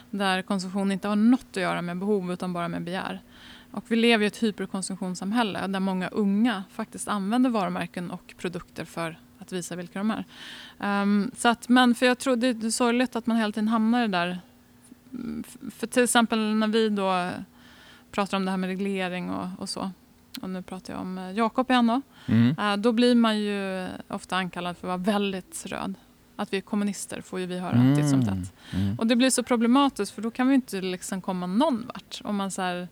Där konsumtion inte har något att göra med behov utan bara med begär. Och vi lever i ett hyperkonsumtionssamhälle där många unga faktiskt använder varumärken och produkter för att visa vilka de är. Ehm, så att, men för jag tror det är sorgligt att man hela tiden hamnar i det där. Mm, För till exempel när vi då pratar om det här med reglering och, och så. Och nu pratar jag om eh, Jakob igen då. Mm. Eh, Då blir man ju ofta ankallad för att vara väldigt röd. Att vi är kommunister får ju vi höra titt som tätt. Mm. Och det blir så problematiskt för då kan vi inte liksom komma någon vart. Om man så här,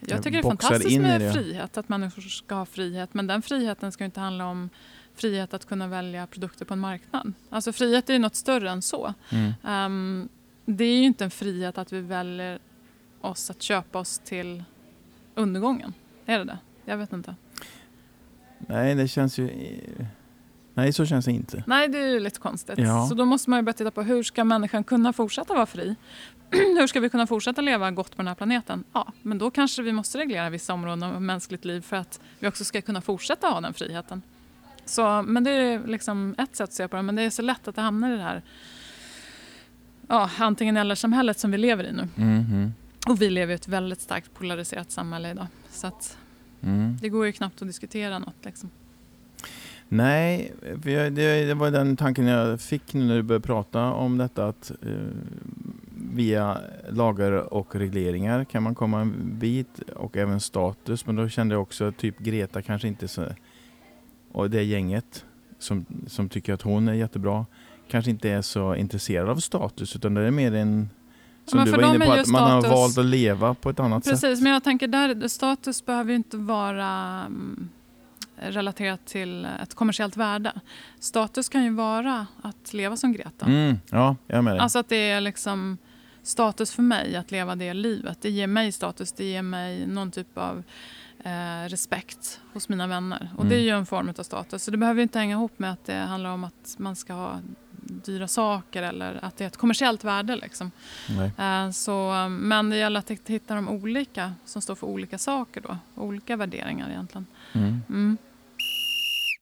jag tycker det är fantastiskt med det. frihet, att människor ska ha frihet. Men den friheten ska inte handla om frihet att kunna välja produkter på en marknad. Alltså frihet är ju något större än så. Mm. Ehm, det är ju inte en frihet att vi väljer oss att köpa oss till undergången. Är det det? Jag vet inte. Nej, det känns ju... Nej, så känns det inte. Nej, det är ju lite konstigt. Ja. Så då måste man ju börja titta på hur ska människan kunna fortsätta vara fri? hur ska vi kunna fortsätta leva gott på den här planeten? Ja, men då kanske vi måste reglera vissa områden av mänskligt liv för att vi också ska kunna fortsätta ha den friheten. Så, men det är liksom ett sätt att se på det, men det är så lätt att det hamnar i det här ja, antingen eller-samhället som vi lever i nu. Mhm. Och vi lever i ett väldigt starkt polariserat samhälle idag. Så att Mm. det går ju knappt att diskutera något. Liksom. Nej, det var den tanken jag fick nu när du började prata om detta att eh, via lagar och regleringar kan man komma en bit och även status. Men då kände jag också typ Greta kanske inte så och det gänget som, som tycker att hon är jättebra kanske inte är så intresserad av status utan det är mer en som men du var inne på att man har status- valt att leva på ett annat sätt. Precis, men jag tänker där status behöver ju inte vara mm, relaterat till ett kommersiellt värde. Status kan ju vara att leva som Greta. Mm, ja, jag är med dig. Alltså att det är liksom status för mig att leva det livet. Det ger mig status, det ger mig någon typ av eh, respekt hos mina vänner. Och det är Mm. ju en form av status. Så det behöver inte hänga ihop med att det handlar om att man ska ha dyra saker eller att det är ett kommersiellt värde. Liksom. Nej. Eh, Så, men det gäller att hitta de olika som står för olika saker då. Olika värderingar egentligen. Mm. Mm.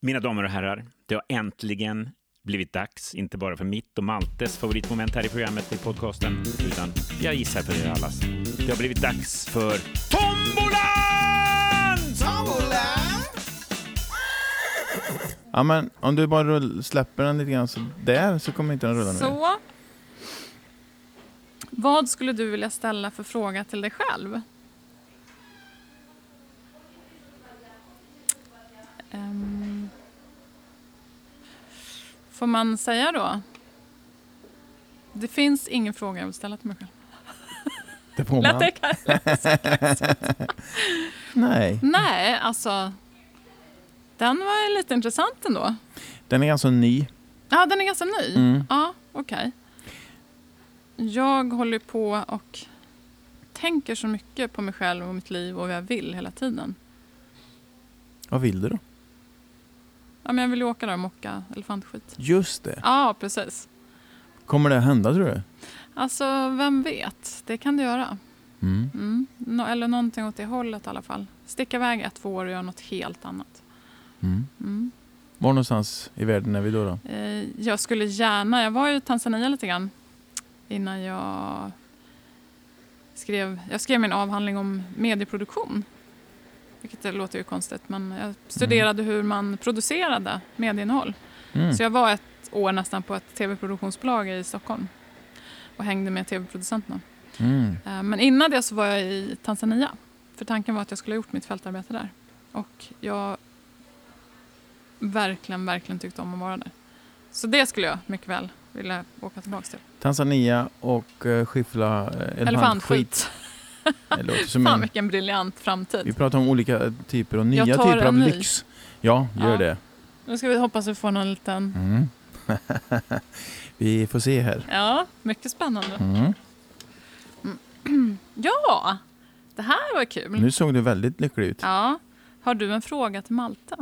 Mina damer och herrar, det har äntligen blivit dags, inte bara för mitt och Maltes favoritmoment här i programmet i podcasten, utan jag gissar för er allas. Det har blivit dags för Ja, men om du bara rull, släpper den lite grann så där så kommer inte den rulla. Så. Vad skulle du vilja ställa för fråga till dig själv? Ehm. får man säga då? Det finns ingen fråga jag vill ställa till mig själv. Det får Lät man. det kaxigt? Nej, Nej, alltså. Den var lite intressant ändå. den är ganska ny. Ja, den är ganska ny. Mm. Ja, okej. Jag håller på och tänker så mycket på mig själv och mitt liv och vad jag vill hela tiden. Vad vill du då? Ja, men jag vill ju åka där och mocka elefantskit. Just det. Ja, precis. Kommer det att hända tror du? Alltså, vem vet? Det kan det göra. Mm. Mm. Nå- eller någonting åt det hållet i alla fall. Sticka iväg ett, två år och göra något helt annat. Mm. Mm. Var någonstans i världen är vi då? då? Eh, Jag skulle gärna, jag var ju i Tanzania lite grann innan jag skrev, jag skrev min avhandling om medieproduktion. Vilket låter ju konstigt men jag studerade hur man producerade medieinnehåll. Mm. Så jag var ett år nästan på ett tv-produktionsbolag i Stockholm och hängde med tv-producenterna. Mm. Eh, Men innan det så var jag i Tanzania. För tanken var att jag skulle ha gjort mitt fältarbete där. Och jag verkligen, verkligen tyckte om att vara där. Så det skulle jag mycket väl vilja åka tillbaka till. Tanzania och uh, skiffla uh, elefantskit. Elefantskit. Fan en, vilken briljant vi framtid. pratar om olika typer och nya typer av ny. lyx. Ja, gör Ja. det. Nu ska vi hoppas vi får någon liten... Mm. vi får se här. Ja, mycket spännande. Mm. Ja, det här var kul. Nu såg du väldigt lycklig ut. Ja. Har du en fråga till Malte?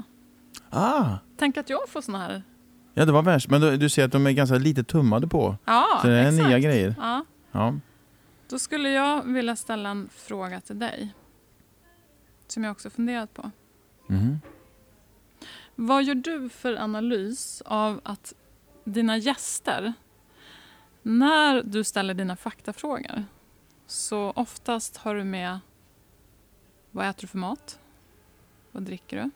Ah, Tänk att jag får såna här... ja det var värst. Men då, du ser att de är ganska lite tummade på. Ja, Så det är exakt. nya grejer. Ja. Ja. Då skulle jag vilja ställa en fråga till dig. Som jag också funderat på. Mhm. Vad gör du för analys av att dina gäster, när du ställer dina faktafrågor, så oftast har du med vad äter du för mat? Vad dricker du?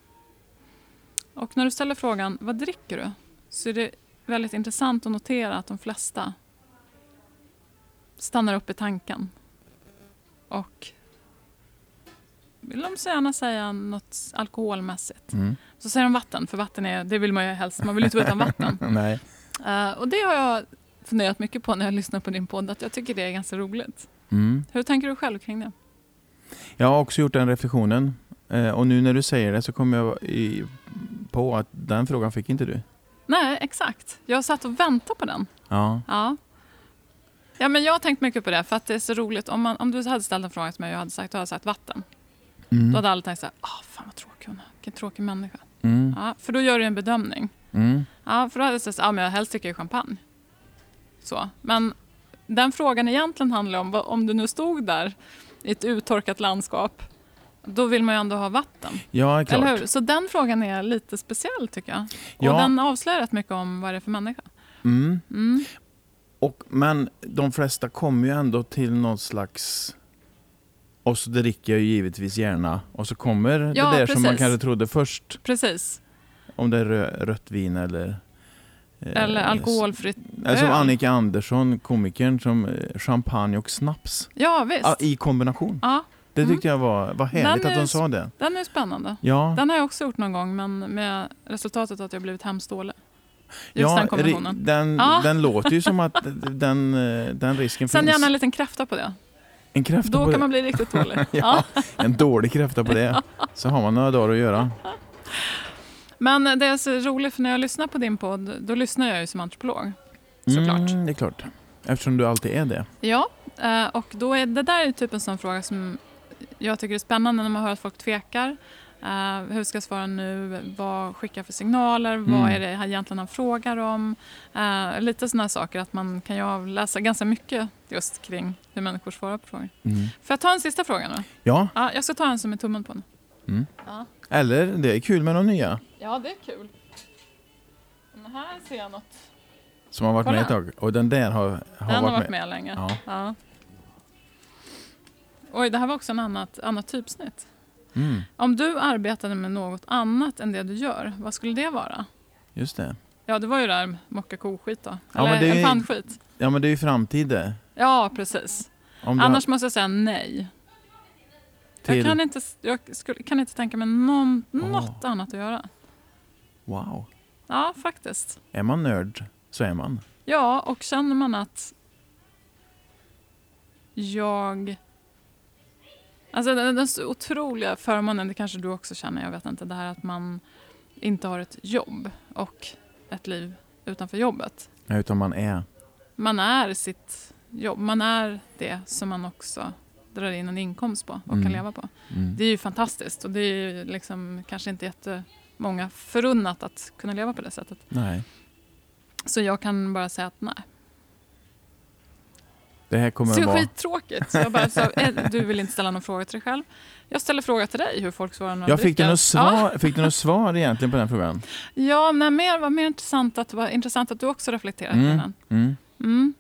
Och när du ställer frågan vad dricker du? Så är det väldigt intressant att notera att de flesta stannar upp i tanken. Och vill de så gärna säga något alkoholmässigt. Mm. Så säger de vatten, för vatten är, det vill man ju helst. Man vill ju inte vara utan vatten. Nej. Eh, och det har jag funderat mycket på när jag lyssnar på din podd, att jag tycker det är ganska roligt. Mm. Hur tänker du själv kring det? Jag har också gjort den reflektionen. Eh, och nu när du säger det så kommer jag i, på att den frågan fick inte du. Nej, exakt. Jag satt och väntade på den. Ja. Ja. Ja, men jag har tänkt mycket på det, för att det är så roligt. Om, man, om du hade ställt en fråga till mig och jag hade sagt, då hade jag sagt vatten. Då Mm. hade alla tänkt så här, ah, fan vad tråkig hon är. Vilken tråkig människa. Mm. Ja, för då gör du en bedömning. Mm. Ja, för då hade jag sagt ja, men jag helst dricker champagne. Så. Men den frågan egentligen handlar om, om du nu stod där i ett uttorkat landskap, då vill man ju ändå ha vatten. Ja, klart. Eller hur? Så den frågan är lite speciell tycker jag. Och Ja. den avslöjar rätt mycket om vad det är för människa. Mm. Mm. Och, men de flesta kommer ju ändå till någon slags... Och så dricker jag ju givetvis gärna. Och så kommer Ja, det där som man precis. kanske trodde först. Precis. Om det är rö- rött vin eller... eh, Eller alkoholfritt Eller som öl. Annika Andersson, komikern, som eh, champagne och snaps. Ja, visst. I kombination. Ja, Det Mm. tyckte jag var, var härligt att de sa det. den är spännande. Ja, Den har jag också gjort någon gång, men med resultatet att jag blivit hemskt dålig. Just ja den kombinationen. ri- den, Ja. den låter ju som att den, eh, den risken Sen finns. gärna en liten kräfta på det. En kräfta Då kan det. man bli riktigt dålig. Ja. ja. En dålig kräfta på det. Så har man några dagar att göra. Men det är så roligt, för när jag lyssnar på din podd, då lyssnar jag ju som antropolog. Såklart. Mm, det är klart. Eftersom du alltid är det. Ja, eh, och då är det där är typ en sån fråga som jag tycker är spännande när man hör att folk tvekar. Eh, hur ska jag svara nu? Vad skickar jag för signaler? Mm. Vad är det egentligen han frågar om? Eh, lite sådana saker att man kan ju avläsa ganska mycket just kring hur människor svarar på frågor. Mm. Får jag ta en sista fråga nu? Ja, Ja, jag ska ta en som är tummen på nu. Mm. Ja. eller det är kul med de nya ja, det är kul. Men här ser jag något. som har varit Kolla. med ett tag. Och den där har, har, Den varit, har varit med. med, länge. Ja. Ja. Oj, det här var också en annat, annat typsnitt. Mm, Om du arbetade med något annat än det du gör, vad skulle det vara? just det. Ja, det var ju där mocka koskit då. Ja, Eller det ju- elefantskit. Ja, men det är ju framtid det. Ja, precis. Annars måste jag säga nej. till... Jag, kan inte, jag skulle, kan inte tänka mig någon, Åh. något annat att göra. Wow. Ja, faktiskt. Är man nörd så är man. Ja, och känner man att jag... Alltså den, den otroliga förmånen, det kanske du också känner, jag vet inte, det här att man inte har ett jobb och ett liv utanför jobbet. Ja, Utan man är. Man är sitt jobb, man är det som man också drar in en inkomst på och Mm. kan leva på. Mm. Det är ju fantastiskt och det är ju liksom kanske inte jättemånga förunnat att kunna leva på det sättet. Nej. Så jag kan bara säga att nej. Det här kommer Så att vara... skittråkigt. Så jag bara sa, "Eh, du vill inte ställa någon fråga till dig själv. Jag ställer fråga till dig hur folk svarar när de Jag fick du något svar, fick du något svar egentligen på den frågan? Ja, ja nej, mer, var mer intressant att, det var intressant att du också reflekterar kring Mm. den. Mm. Mm,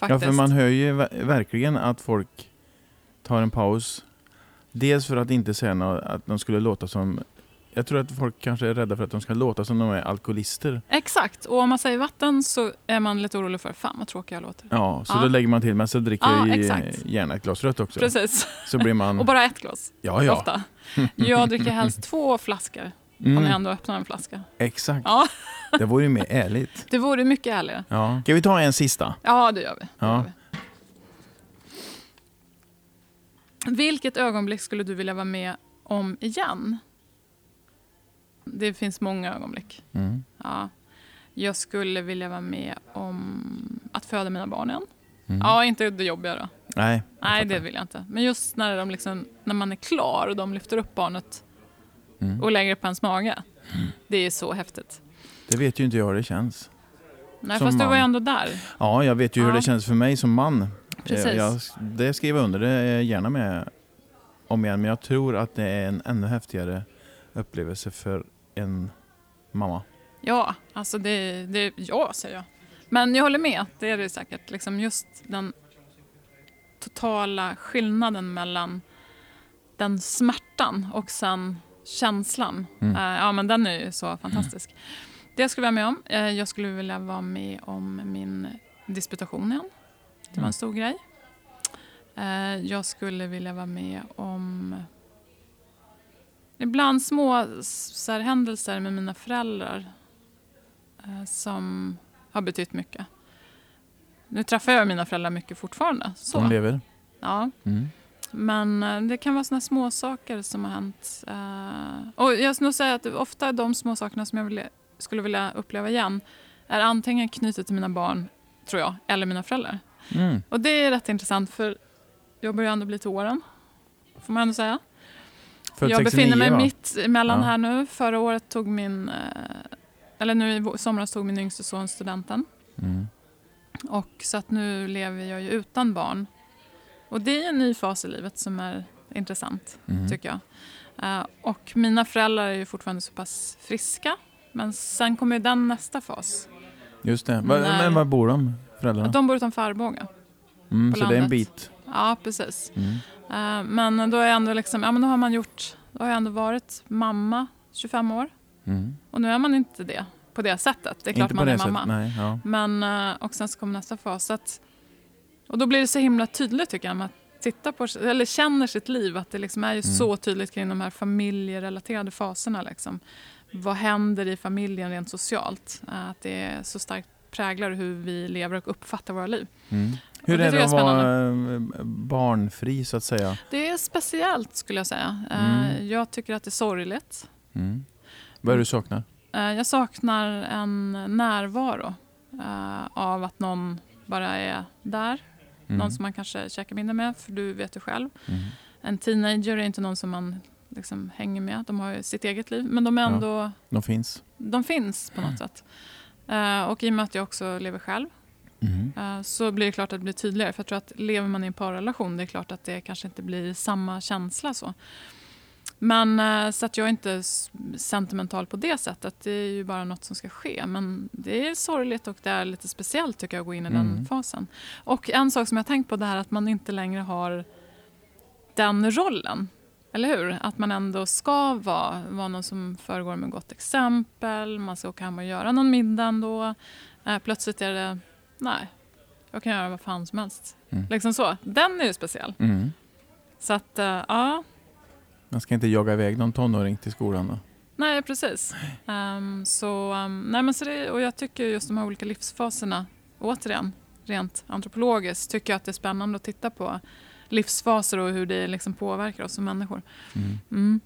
Ja, för man hör ju ver- verkligen att folk tar en paus. Dels för att inte säga något, att de skulle låta som... Jag tror att folk kanske är rädda för att de ska låta som de är alkoholister. Exakt, och om man säger vatten så är man lite orolig för, fan vad tråkig jag låter. Ja, så Ja. då lägger man till, men så dricker Ja, jag exakt. gärna ett glas rött också. Precis, Så blir man... och bara ett glas. ja, ja. Ofta. Jag dricker helst två flaskor om Mm, jag ändå öppnar en flaska. exakt. Ja. Det vore ju mer ärligt. Det vore mycket ärligare. Ja. Ska vi ta en sista? Ja, det gör vi. Ja. gör vi. Vilket ögonblick skulle du vilja vara med om igen? Det finns många ögonblick. Mm. Ja. Jag skulle vilja vara med om att föda mina barn igen. Mm. Ja, inte det jobbiga då. Nej. Nej, det vill jag inte. Men just när, de liksom, när man är klar och de lyfter upp barnet Mm. och lägger det på ens mage. Det är så häftigt. Det vet ju inte jag hur det känns. Nej, Som fast du var ju ändå där. Ja, jag vet ju hur Ja. det känns för mig som man. Precis. Jag, det skriver jag under, det är jag gärna med om igen. Men jag tror att det är en ännu häftigare upplevelse för en mamma. Ja, alltså det, det ja säger jag. Men jag håller med, det är det säkert. Liksom just den totala skillnaden mellan den smärtan och sen känslan. Mm. Eh, ja, men den är ju så fantastisk. Det skulle jag vara med om. Eh, jag skulle vilja vara med om min disputation igen. Det var Mm. en stor grej. Eh, jag skulle vilja vara med om ibland små så här, händelser med mina föräldrar eh, som har betytt mycket. Nu träffar jag mina föräldrar mycket fortfarande. Så. De lever. Ja. Mm. Men eh, det kan vara såna små saker som har hänt. Eh, och jag skulle säga att ofta de små sakerna som jag skulle vilja uppleva igen är antingen knutet till mina barn, tror jag, eller mina föräldrar. Mm. Och det är rätt intressant för jag börjar ändå bli till åren. Får man ändå säga. Jag 69, befinner mig va? mitt emellan Ja. här nu. Förra året tog min eh, eller nu i somras tog min yngste son studenten. Mm. Och så att nu lever jag ju utan barn. Och det är en ny fas i livet som är intressant, Mm. tycker jag. Eh, och mina föräldrar är ju fortfarande så pass friska. Men sen kommer ju den nästa fas. Just det. Var, men var bor de, föräldrarna? De bor utanför Arboga. Mm, så det är en landet. bit. Ja, precis. Mm. Eh, men då är ändå liksom, ja men då har man gjort, då har jag ändå varit mamma 25 år. Mm. Och nu är man inte det på det sättet. Det är klart man är mamma. nej. Ja. Men, eh, och sen så kommer nästa fas. Att, och då blir det så himla tydligt tycker jag, med att titta på, eller känner sitt liv, att det liksom är ju Mm. så tydligt kring de här familjerelaterade faserna. Liksom. Vad händer i familjen rent socialt? Eh, Att det är så starkt präglar hur vi lever och uppfattar våra liv. Mm. Hur är det att vara eh, barnfri så att säga? Det är speciellt skulle jag säga. Eh, Mm. Jag tycker att det är sorgligt. Mm. Vad är det du saknar? Eh, Jag saknar en närvaro av att någon bara är där. Mm. Någon som man kanske käkar middag med, för du vet ju själv. Mm. En teenager är inte någon som man liksom hänger med. De har ju sitt eget liv, men de är Ja. ändå, De finns. de finns på något sätt. Eh, och i och med att jag också lever själv Mm. eh, så blir det klart att det blir tydligare. För jag tror att lever man i en parrelation, det är klart att det kanske inte blir samma känsla så. Men eh, så att jag är inte sentimental på det sättet. Det är ju bara något som ska ske. Men det är sorgligt och det är lite speciellt tycker jag att gå in i Mm. den fasen. Och en sak som jag har tänkt på det här att man inte längre har den rollen. Eller hur? Att man ändå ska vara, vara någon som föregår med gott exempel. Man ska åka hem och göra någon middag ändå. Eh, plötsligt är det, nej, jag kan göra vad fan som helst. Mm. Liksom så. Den är ju speciell. Mm. Så att, eh, ja, Man ska inte jaga iväg någon tonåring till skolan då? nej precis. Ehm, så, ehm, nej, men så det, och jag tycker just de här olika livsfaserna, återigen, rent antropologiskt, tycker jag att det är spännande att titta på livsfaser och hur det liksom påverkar oss som människor. Mm. Mm.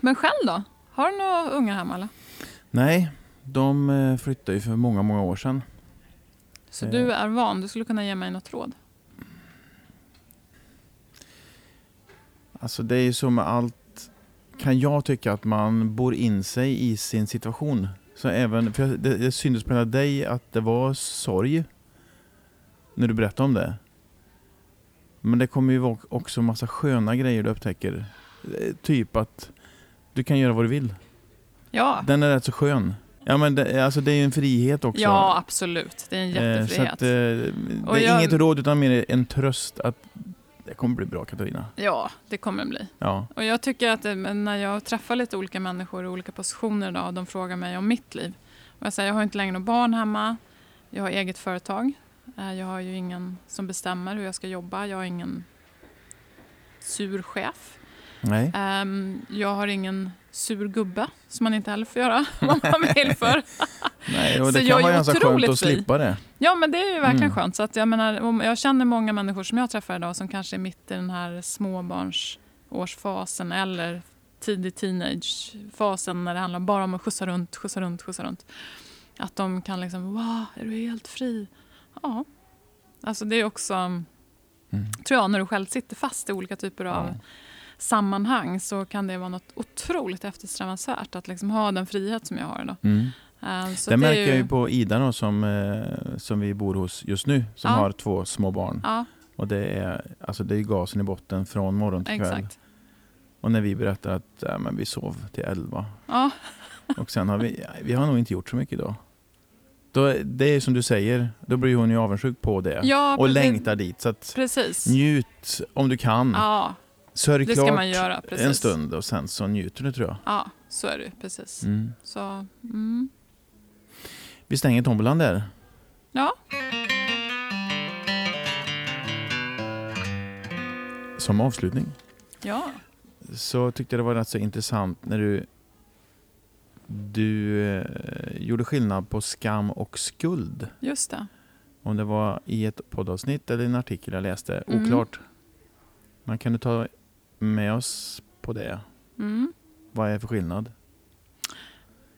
Men själv då? Har du några unga hemma eller? Nej, de eh, flyttade ju för många, många år sedan. Så Eh. du är van, du skulle kunna ge mig något råd? Alltså det är ju så med allt, kan jag tycka att man bor in sig i sin situation. Så även, för jag- det, det syntes på dig att det var sorg när du berättade om det. Men det kommer ju vara också massa sköna grejer du upptäcker. Eh, Typ att du kan göra vad du vill. Ja, Den är rätt så skön. Ja men det, alltså det är ju en frihet också. ja absolut. Det är en Eh, jättefrihet. Så att, eh, det Och är jag- inget råd utan mer en tröst att det kommer bli bra Katarina. Ja, det kommer bli. Ja. Och jag tycker att men när jag träffar lite olika människor i olika positioner idag och de frågar mig om mitt liv. Och jag säger, jag har inte längre några barn hemma. Jag har eget företag. Eh, Jag har ju ingen som bestämmer hur jag ska jobba. Jag har ingen sur chef. Nej. Ehm, Jag har ingen sur gubbe som man inte heller får göra om man vill för. Nej, och Så det jag kan är vara ganska skönt att slippa det. Ja, men det är ju verkligen Mm. skönt. Så att jag, menar, jag känner många människor som jag träffar idag som kanske är mitt i den här småbarnsårsfasen eller tidig teenagefasen när det handlar bara om att skjutsa runt, skjutsa runt, skjutsa runt. Att de kan liksom, wow, är du helt fri? Ja. Alltså det är också, Mm. tror jag, när du själv sitter fast i olika typer av Ja. sammanhang så kan det vara något otroligt eftersträvansvärt att liksom ha den frihet som jag har idag. Mm. Eh, så det är märker jag ju på Ida då, som, eh, som vi bor hos just nu, som Ja. har två små barn. Ja, Och det är, alltså det är gasen i botten från morgon till kväll. exakt. Och när vi berättar att ja, men vi sov till elva Ja, och sen har vi, vi har nog inte gjort så mycket idag. Då, det är som du säger, då blir hon ju avundsjuk på det. ja och precis. längtar dit. Så Precis. njut om du kan. Ja, Sörj det ska man göra. Precis. en stund och sen så njuter du tror jag. Ja, så är det precis. Mm. Så, mm. Vi stänger tombolan där. Ja, Som avslutning ja. så tyckte jag det var rätt så intressant när du du eh, gjorde skillnad på skam och skuld. just det. Om det var i ett poddavsnitt eller en artikel jag läste. Mm. Oklart. Men kan du ta med oss på det? Mm. Vad är för skillnad?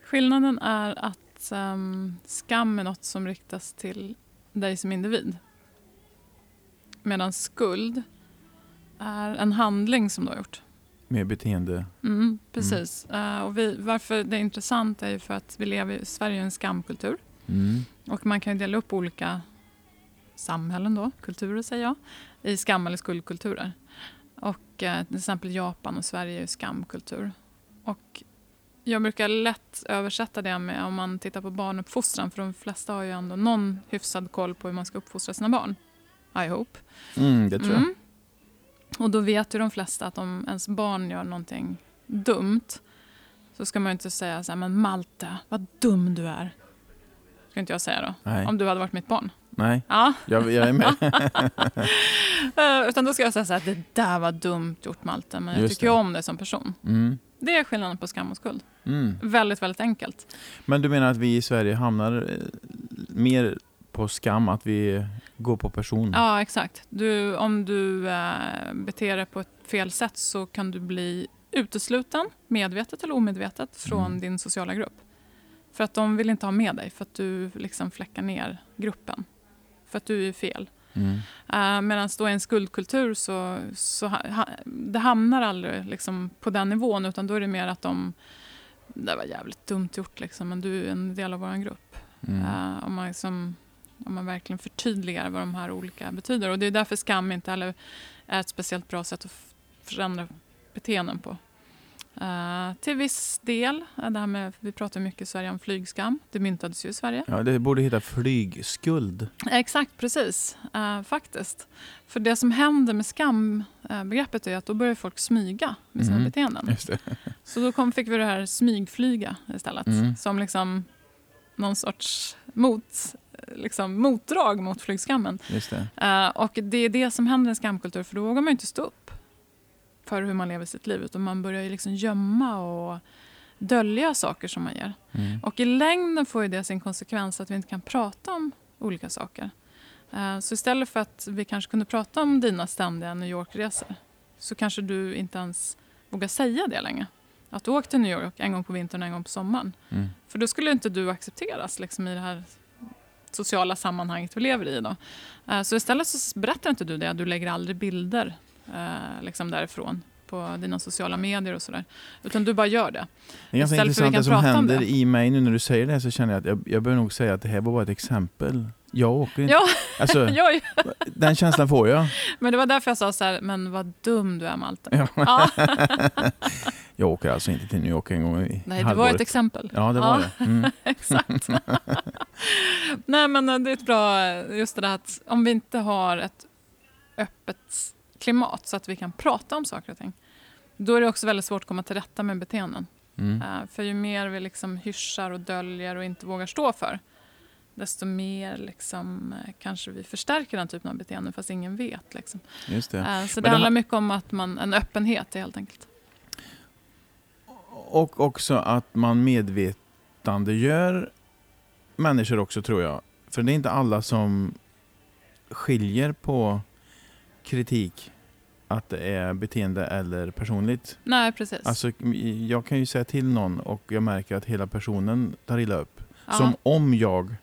Skillnaden är att ehm, skam är något som riktas till dig som individ. Medan skuld är en handling som du har gjort. Med beteende. Mm, precis. Eh, och vi, varför det är intressant är ju för att vi lever i Sverige är en skamkultur. Mm. Och man kan ju dela upp olika samhällen då, kulturer säger jag, i skam eller skuldkulturer. Och eh, till exempel Japan och Sverige är ju skamkultur. Och jag brukar lätt översätta det med om man tittar på barnuppfostran för de flesta har ju ändå någon hyfsad koll på hur man ska uppfostra sina barn. I hope. Mm, det tror jag. Mm. Och då vet ju de flesta att om ens barn gör någonting dumt så ska man ju inte säga så här, men Malte, vad dum du är. Ska inte jag säga då. Nej. Om du hade varit mitt barn. Nej, Ja. jag, jag är med. Eh, Utan då ska jag säga så här, det där var dumt gjort Malte, men jag Just tycker det. om dig som person. Mm. Det är skillnaden på skam och skuld. Mm. Väldigt, väldigt enkelt. Men du menar att vi i Sverige hamnar eh, mer på skam, att vi går på person? Ja, exakt. Du, om du eh, beter dig på ett fel sätt så kan du bli utesluten, medvetet eller omedvetet, från Mm. din sociala grupp. För att de vill inte ha med dig, för att du liksom fläckar ner gruppen. För att du är fel. Mm. Uh, Medan då i en skuldkultur så, så ha, det hamnar aldrig liksom på den nivån utan då är det mer att de det var jävligt dumt gjort liksom, men du är en del av vår grupp. Mm. Eh, om, man liksom, om man verkligen förtydligar vad de här olika betyder. Och det är därför skam inte heller är ett speciellt bra sätt att förändra beteenden på. Eh, till viss del, eh, det här med, vi pratar mycket i Sverige om flygskam. Det myntades ju i Sverige. Ja, det borde heta flygskuld. Exakt, precis. Eh, faktiskt. För det som händer med skambegreppet är att då börjar folk smyga med sina Mhm. beteenden. Just det. Så då kom, fick vi det här smygflyga istället. Mm. Som liksom någon sorts mot, liksom motdrag mot flygskammen. Det. Eh, och det är det som händer i en skamkultur för då vågar man inte stå upp för hur man lever sitt liv utan man börjar ju liksom gömma och dölja saker som man gör. Mm. Och i längden får ju det sin konsekvens att vi inte kan prata om olika saker. Eh, Så istället för att vi kanske kunde prata om dina ständiga New York-resor så kanske du inte ens vågar säga det längre. Att du åkte till New York en gång på vintern och en gång på sommaren. Mm. För då skulle inte du accepteras liksom, i det här sociala sammanhanget vi lever i. Då. Eh, så istället så berättar inte du det. Du lägger aldrig bilder eh, liksom därifrån på dina sociala medier och sådär. Utan du bara gör det. Det är ganska Istället intressant det som händer det. i mig nu när du säger det så känner jag att jag, jag bör nog säga att det här var bara ett exempel. Jag åker inte. Ja, Alltså, den känslan får jag. men det var därför jag sa så här, men vad dum du är Malte. Ja. Ja. Jag åker alltså inte till New York en gång i Nej, det var halvåret. ett exempel. Ja, det var det. Mm. Exakt. Nej, men eh, det är ett bra, just det där att om vi inte har ett öppet klimat så att vi kan prata om saker och ting, då är det också väldigt svårt att komma till rätta med beteenden. Mm. Eh, För ju mer vi liksom hyschar och döljer och inte vågar stå för, desto mer liksom, eh, kanske vi förstärker den typen av beteenden fast ingen vet. Liksom. Just det. Eh, Så Men det handlar mycket om att man, en öppenhet helt enkelt. Och också att man medvetandegör människor också tror jag. För det är inte alla som skiljer på kritik, att det är beteende eller personligt. Nej, precis. Alltså, jag kan ju säga till någon och jag märker att hela personen tar illa upp. Ja. Som om jag,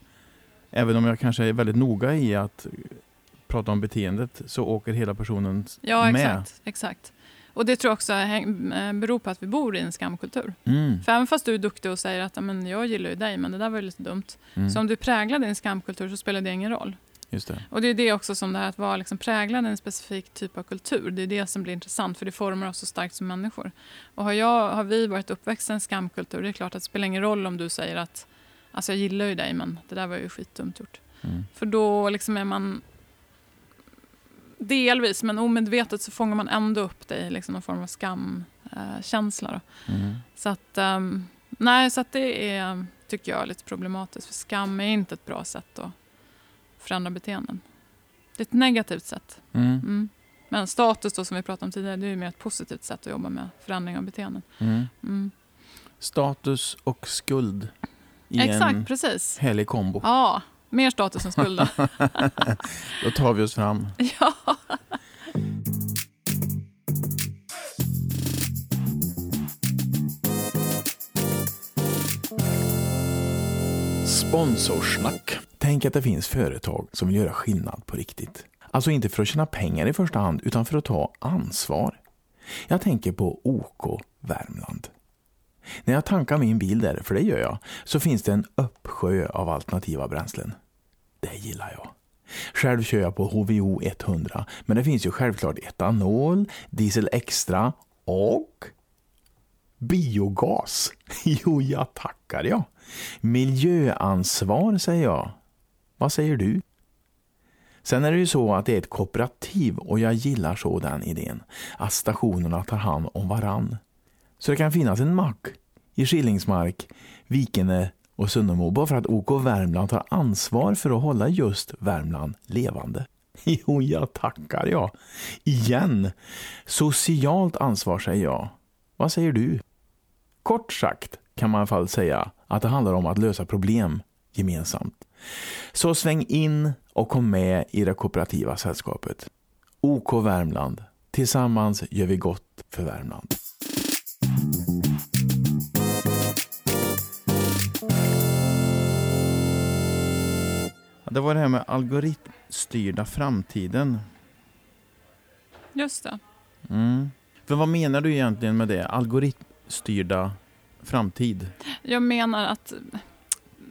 även om jag kanske är väldigt noga i att prata om beteendet, så åker hela personen Ja, med. exakt. exakt. Och det tror jag också eh, beror på att vi bor i en skamkultur. Mm. För även fast du är duktig och säger att "Ja, men jag gillar ju dig, men det där var ju lite dumt. Mm. Så om du i en skamkultur så spelar det ingen roll. Just det. Och det är det också som det här att vara liksom präglad i en specifik typ av kultur. Det är det som blir intressant, för det formar oss så starkt som människor. Och har, jag, har vi varit uppväxta i en skamkultur, det är klart att det spelar ingen roll om du säger att alltså jag gillar ju dig, men det där var ju skitdumt gjort. Mm. För då liksom är man delvis, men omedvetet så fångar man ändå upp dig i liksom någon form av skamkänsla. då. Mm. Så att, ehm, nej, så att det är, tycker jag är lite problematiskt. För skam är inte ett bra sätt att förändra beteenden. Det är ett negativt sätt. Mm. Mm. Men status då, som vi pratade om tidigare, det är mer ett positivt sätt att jobba med förändring av beteenden. Mm. Mm. Status och skuld i Exakt, en precis. härlig kombo. Ja, mer status än skuld då. Då tar vi oss fram. ja. Sponsorsnack. Tänk att det finns företag som vill göra skillnad på riktigt. Alltså inte för att tjäna pengar i första hand, utan för att ta ansvar. Jag tänker på OK Värmland. När jag tankar min bil där, för det gör jag, så finns det en uppsjö av alternativa bränslen. Det gillar jag. Själv kör jag på HVO 100, men det finns ju självklart etanol, diesel extra och biogas. Jo, jag tackar jag. Miljöansvar säger jag. Vad säger du? Sen är det ju så att det är ett kooperativ och jag gillar så den idén. Att stationerna tar hand om varann. Så det kan finnas en mack i Skillingsmark, Vikene och Sunnemo bara för att OK Värmland tar ansvar för att hålla just Värmland levande. Jo, jag tackar jag. Igen. Socialt ansvar säger jag. Vad säger du? Kort sagt kan man i alla fall säga att det handlar om att lösa problem gemensamt. Så sväng in och kom med i det kooperativa sällskapet. OK Värmland. Tillsammans gör vi gott för Värmland. Det var det här med algoritmstyrda framtiden. Just det. Mm. För vad menar du egentligen med det? Algoritmstyrda framtid? Jag menar att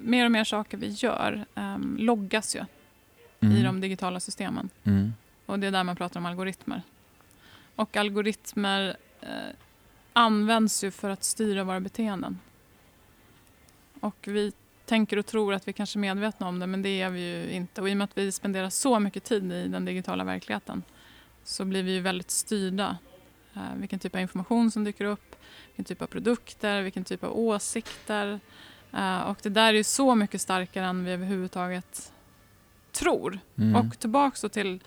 mer och mer saker vi gör um, loggas ju Mm. i de digitala systemen. Mm. Och det är där man pratar om algoritmer. Och algoritmer eh, används ju för att styra våra beteenden. Och vi tänker och tror att vi kanske är medvetna om det, men det är vi ju inte. Och i och med att vi spenderar så mycket tid i den digitala verkligheten så blir vi ju väldigt styrda. Eh, vilken typ av information som dyker upp, vilken typ av produkter, vilken typ av åsikter. Eh, och det där är ju så mycket starkare än vi överhuvudtaget tror. Mm. Och tillbaks då till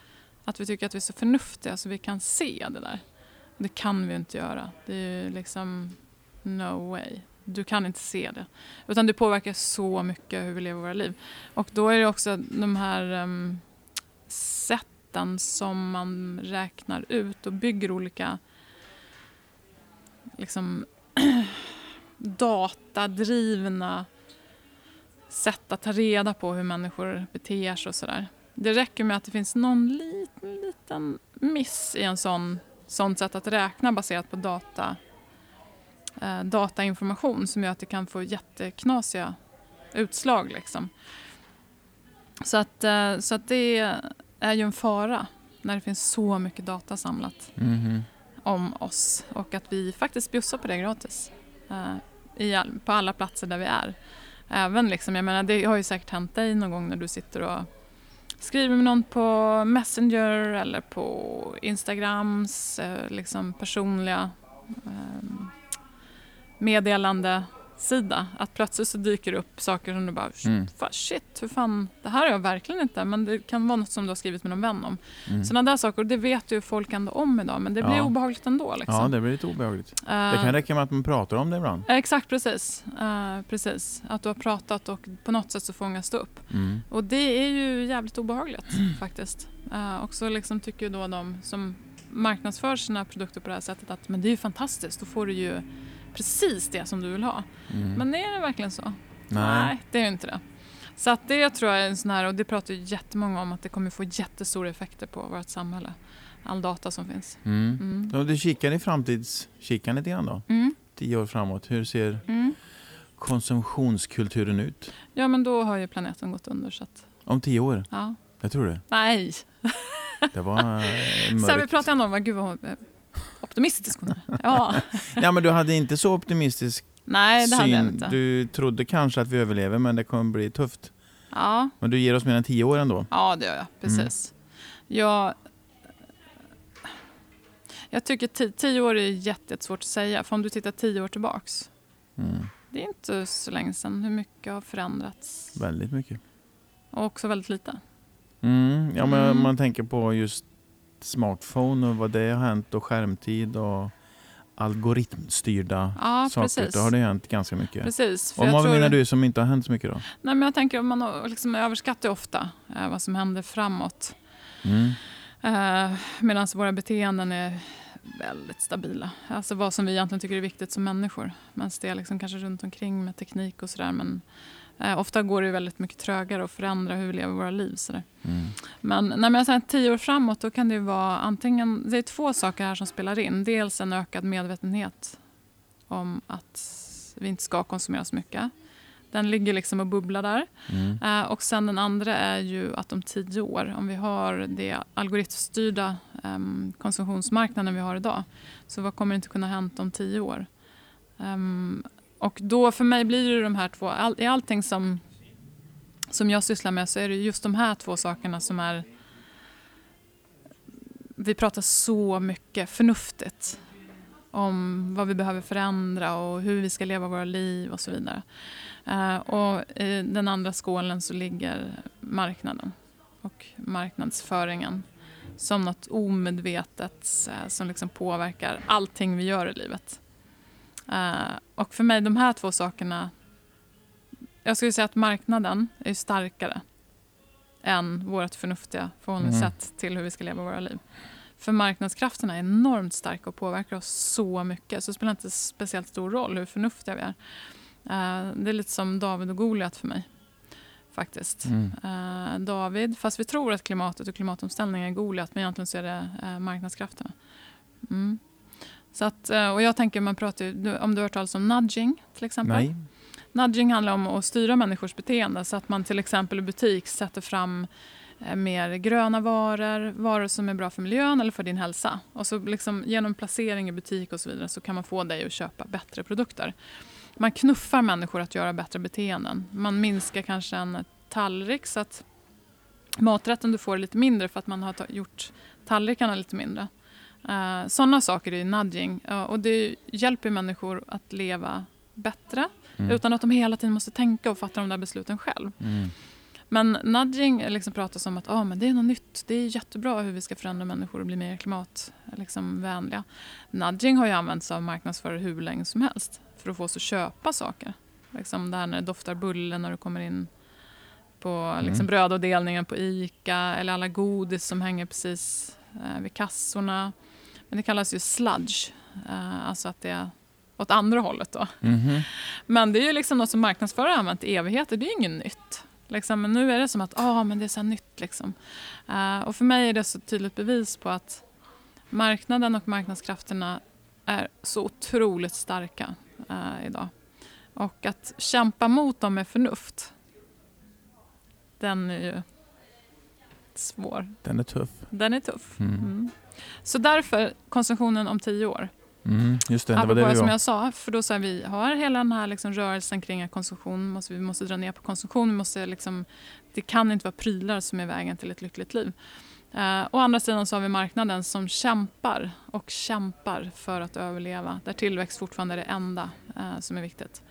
att vi tycker att vi är så förnuftiga så vi kan se det där. Det kan vi inte göra. Det är ju liksom no way. Du kan inte se det. Utan det påverkar så mycket hur vi lever våra liv. Och då är det också de här um, sätten som man räknar ut och bygger olika liksom datadrivna sätt att ta reda på hur människor beter sig och sådär. Det räcker med att det finns någon liten, liten miss i en sån, sånt sätt att räkna baserat på data, eh, datainformation som gör att det kan få jätteknasiga utslag. Liksom. Så, att, eh, så att det är ju en fara när det finns så mycket data samlat Mhm. om oss och att vi faktiskt bjussar på det gratis eh, i all, på alla platser där vi är. Även liksom, jag menar, det har ju säkert hänt dig någon gång när du sitter och skriver med någon på Messenger eller på Instagrams eh, liksom personliga eh, meddelandesida. Att plötsligt så dyker det upp saker som du bara Mm. "Fan, shit, hur fan, det här har jag verkligen inte. Men det kan vara något som du har skrivit med någon vän om. Mm. Sådana där saker, det vet ju folk ändå om idag. Men det blir Ja. obehagligt ändå. Liksom. Ja, det blir lite obehagligt. Det Eh, kan räcka med att man pratar om det ibland. Exakt, precis. Eh, precis. Att du har pratat och på något sätt så fångas det upp. Mm. Och det är ju jävligt obehagligt faktiskt. Uh, och så liksom tycker då de som marknadsför sina produkter på det här sättet att men det är ju fantastiskt, då får du ju precis det som du vill ha. Mm. Men är det verkligen så? Nej. det är inte det. Så att det tror jag är en sån här, och det pratar ju jättemånga om, att det kommer få jättestora effekter på vårt samhälle. All data som finns. Mm. Mm. Om du kikar i framtidskikaren lite grann då? Mm. Tio år framåt. Hur ser Mm. konsumtionskulturen ut? Ja, men då har ju planeten gått under så att, Om tio år? ja. Jag tror det. Nej, Det var eh, så här, vi mörkt. pratar ändå om, gud vad optimistisk hon är. Ja, Ja, men du hade inte så optimistisk nej det hade jag syn. inte. Du trodde kanske att vi överlever, men det kommer bli tufft. Ja, Men du ger oss mer än tio år ändå. ja, det gör jag. Precis. Jag, jag tycker ti- tio år är jätte- jättesvårt att säga. För om du tittar tio år tillbaks, Mm. det är inte så länge sedan. Hur mycket har förändrats? Väldigt mycket. Och också väldigt lite. Mm. Ja, men Mm. man tänker på just smartphone och vad det har hänt och skärmtid och algoritmstyrda Ja, saker. precis. Då har det hänt ganska mycket. Precis. Och vad tror- menar du som inte har hänt så mycket då? Nej, men jag tänker att man liksom överskattar ofta eh, vad som händer framåt. Mm. Eh, Medan våra beteenden är väldigt stabila. Alltså vad som vi egentligen tycker är viktigt som människor. Medan det är liksom kanske runt omkring med teknik och sådär. Men Eh, ofta går det väldigt mycket trögare att förändra hur vi lever våra liv. Sådär. Mm. Men när man säger tio år framåt då kan det vara antingen, det är två saker här som spelar in. Dels en ökad medvetenhet om att vi inte ska konsumera så mycket. Den ligger liksom och bubblar där. Mm. Eh, och sen den andra är ju att om tio år, om vi har det algoritmstyrda um, konsumtionsmarknaden vi har idag, så vad kommer inte kunna hänt om tio år? Um, och då för mig blir det de här två, all, i allting som, som jag sysslar med så är det just de här två sakerna som är vi pratar så mycket förnuftigt om vad vi behöver förändra och hur vi ska leva våra liv och så vidare. Eh, och i den andra skålen så ligger marknaden och marknadsföringen som något omedvetet eh, som liksom påverkar allting vi gör i livet. Uh, och för mig, de här två sakerna... Jag skulle säga att marknaden är starkare än vårt förnuftiga förhållningssätt mm. till hur vi ska leva våra liv. För marknadskrafterna är enormt starka och påverkar oss så mycket så det spelar inte speciellt stor roll hur förnuftiga vi är. Uh, det är lite som David och Goliat för mig. Faktiskt. Mm. Uh, David, fast vi tror att klimatet och klimatomställningen är Goliat men egentligen så är det marknadskrafterna. Mm. Så att, och jag tänker, man pratar om du har hört talas om nudging till exempel? Nej. Nudging handlar om att styra människors beteende så att man till exempel i butik sätter fram mer gröna varor, varor som är bra för miljön eller för din hälsa. Och så liksom genom placering i butik och så vidare så kan man få dig att köpa bättre produkter. Man knuffar människor att göra bättre beteenden. Man minskar kanske en tallrik så att maträtten du får är lite mindre för att man har gjort tallrikarna lite mindre. Uh, Sådana saker är nudging uh, och det hjälper människor att leva bättre mm. utan att de hela tiden måste tänka och fatta de där besluten själv. Mm. Men nudging liksom pratas om att ah, men det är något nytt. Det är jättebra hur vi ska förändra människor och bli mer klimatvänliga. Liksom, nudging har ju använts av marknadsförare hur länge som helst för att få oss att köpa saker. Liksom där när det doftar bulle när du kommer in på mm. liksom, brödavdelningen på ICA eller alla godis som hänger precis eh, vid kassorna. Men det kallas ju sludge, eh, alltså att det är åt andra hållet. Då. Mm -hmm. Men det är ju liksom något som marknadsförare har använt i evigheter. Det är ju inget nytt. Liksom, men nu är det som att ah, men det är så nytt. Liksom. Uh, och för mig är det så tydligt bevis på att marknaden och marknadskrafterna är så otroligt starka uh, idag. Och att kämpa mot dem med förnuft, den är ju svår. Den är tuff. Den är tuff. Mm. Mm. Så därför konsumtionen om tio år. Mm, just det, det var det vi som jag sa, för då sa vi har hela den här liksom rörelsen kring att konsumtion, måste, vi måste dra ner på konsumtion, vi måste liksom, det kan inte vara prylar som är vägen till ett lyckligt liv. Uh, å andra sidan så har vi marknaden som kämpar och kämpar för att överleva, där tillväxt fortfarande är det enda uh, som är viktigt.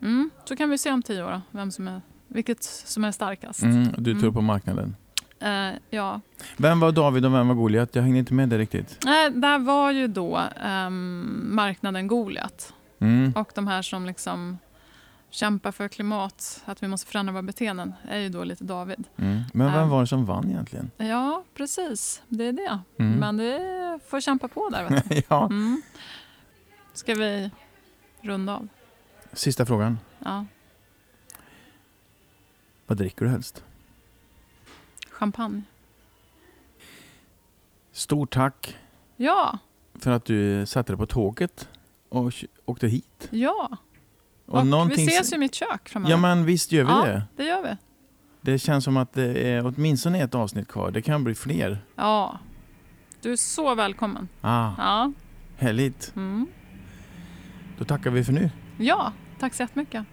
Mm, så kan vi se om tio år då, vem som är, vilket som är starkast. Mm, du tror mm. på marknaden? Uh, ja. Vem var David och vem var Goliat? Jag hängde inte med det riktigt. Nej, där var ju då um, marknaden Goliat. Mm. Och de här som liksom kämpar för klimat, att vi måste förändra våra beteenden, är ju då lite David. Mm. Men vem um, var det som vann egentligen? Ja, precis. Det är det. Mm. Men det får kämpa på där. Ja. Mm. Ska vi runda av? Sista frågan. Ja. Vad dricker du helst? Champagne. Stort tack Ja. för att du satte dig på tåget och åkte hit. Ja. Och, och vi ses i mitt kök framöver. Ja men visst gör vi ja, det. det gör vi. Det känns som att det är åtminstone ett avsnitt kvar. Det kan bli fler. Ja. Du är så välkommen. Ah, ja. Härligt. Mm. Då tackar vi för nu. Ja, tack så jättemycket.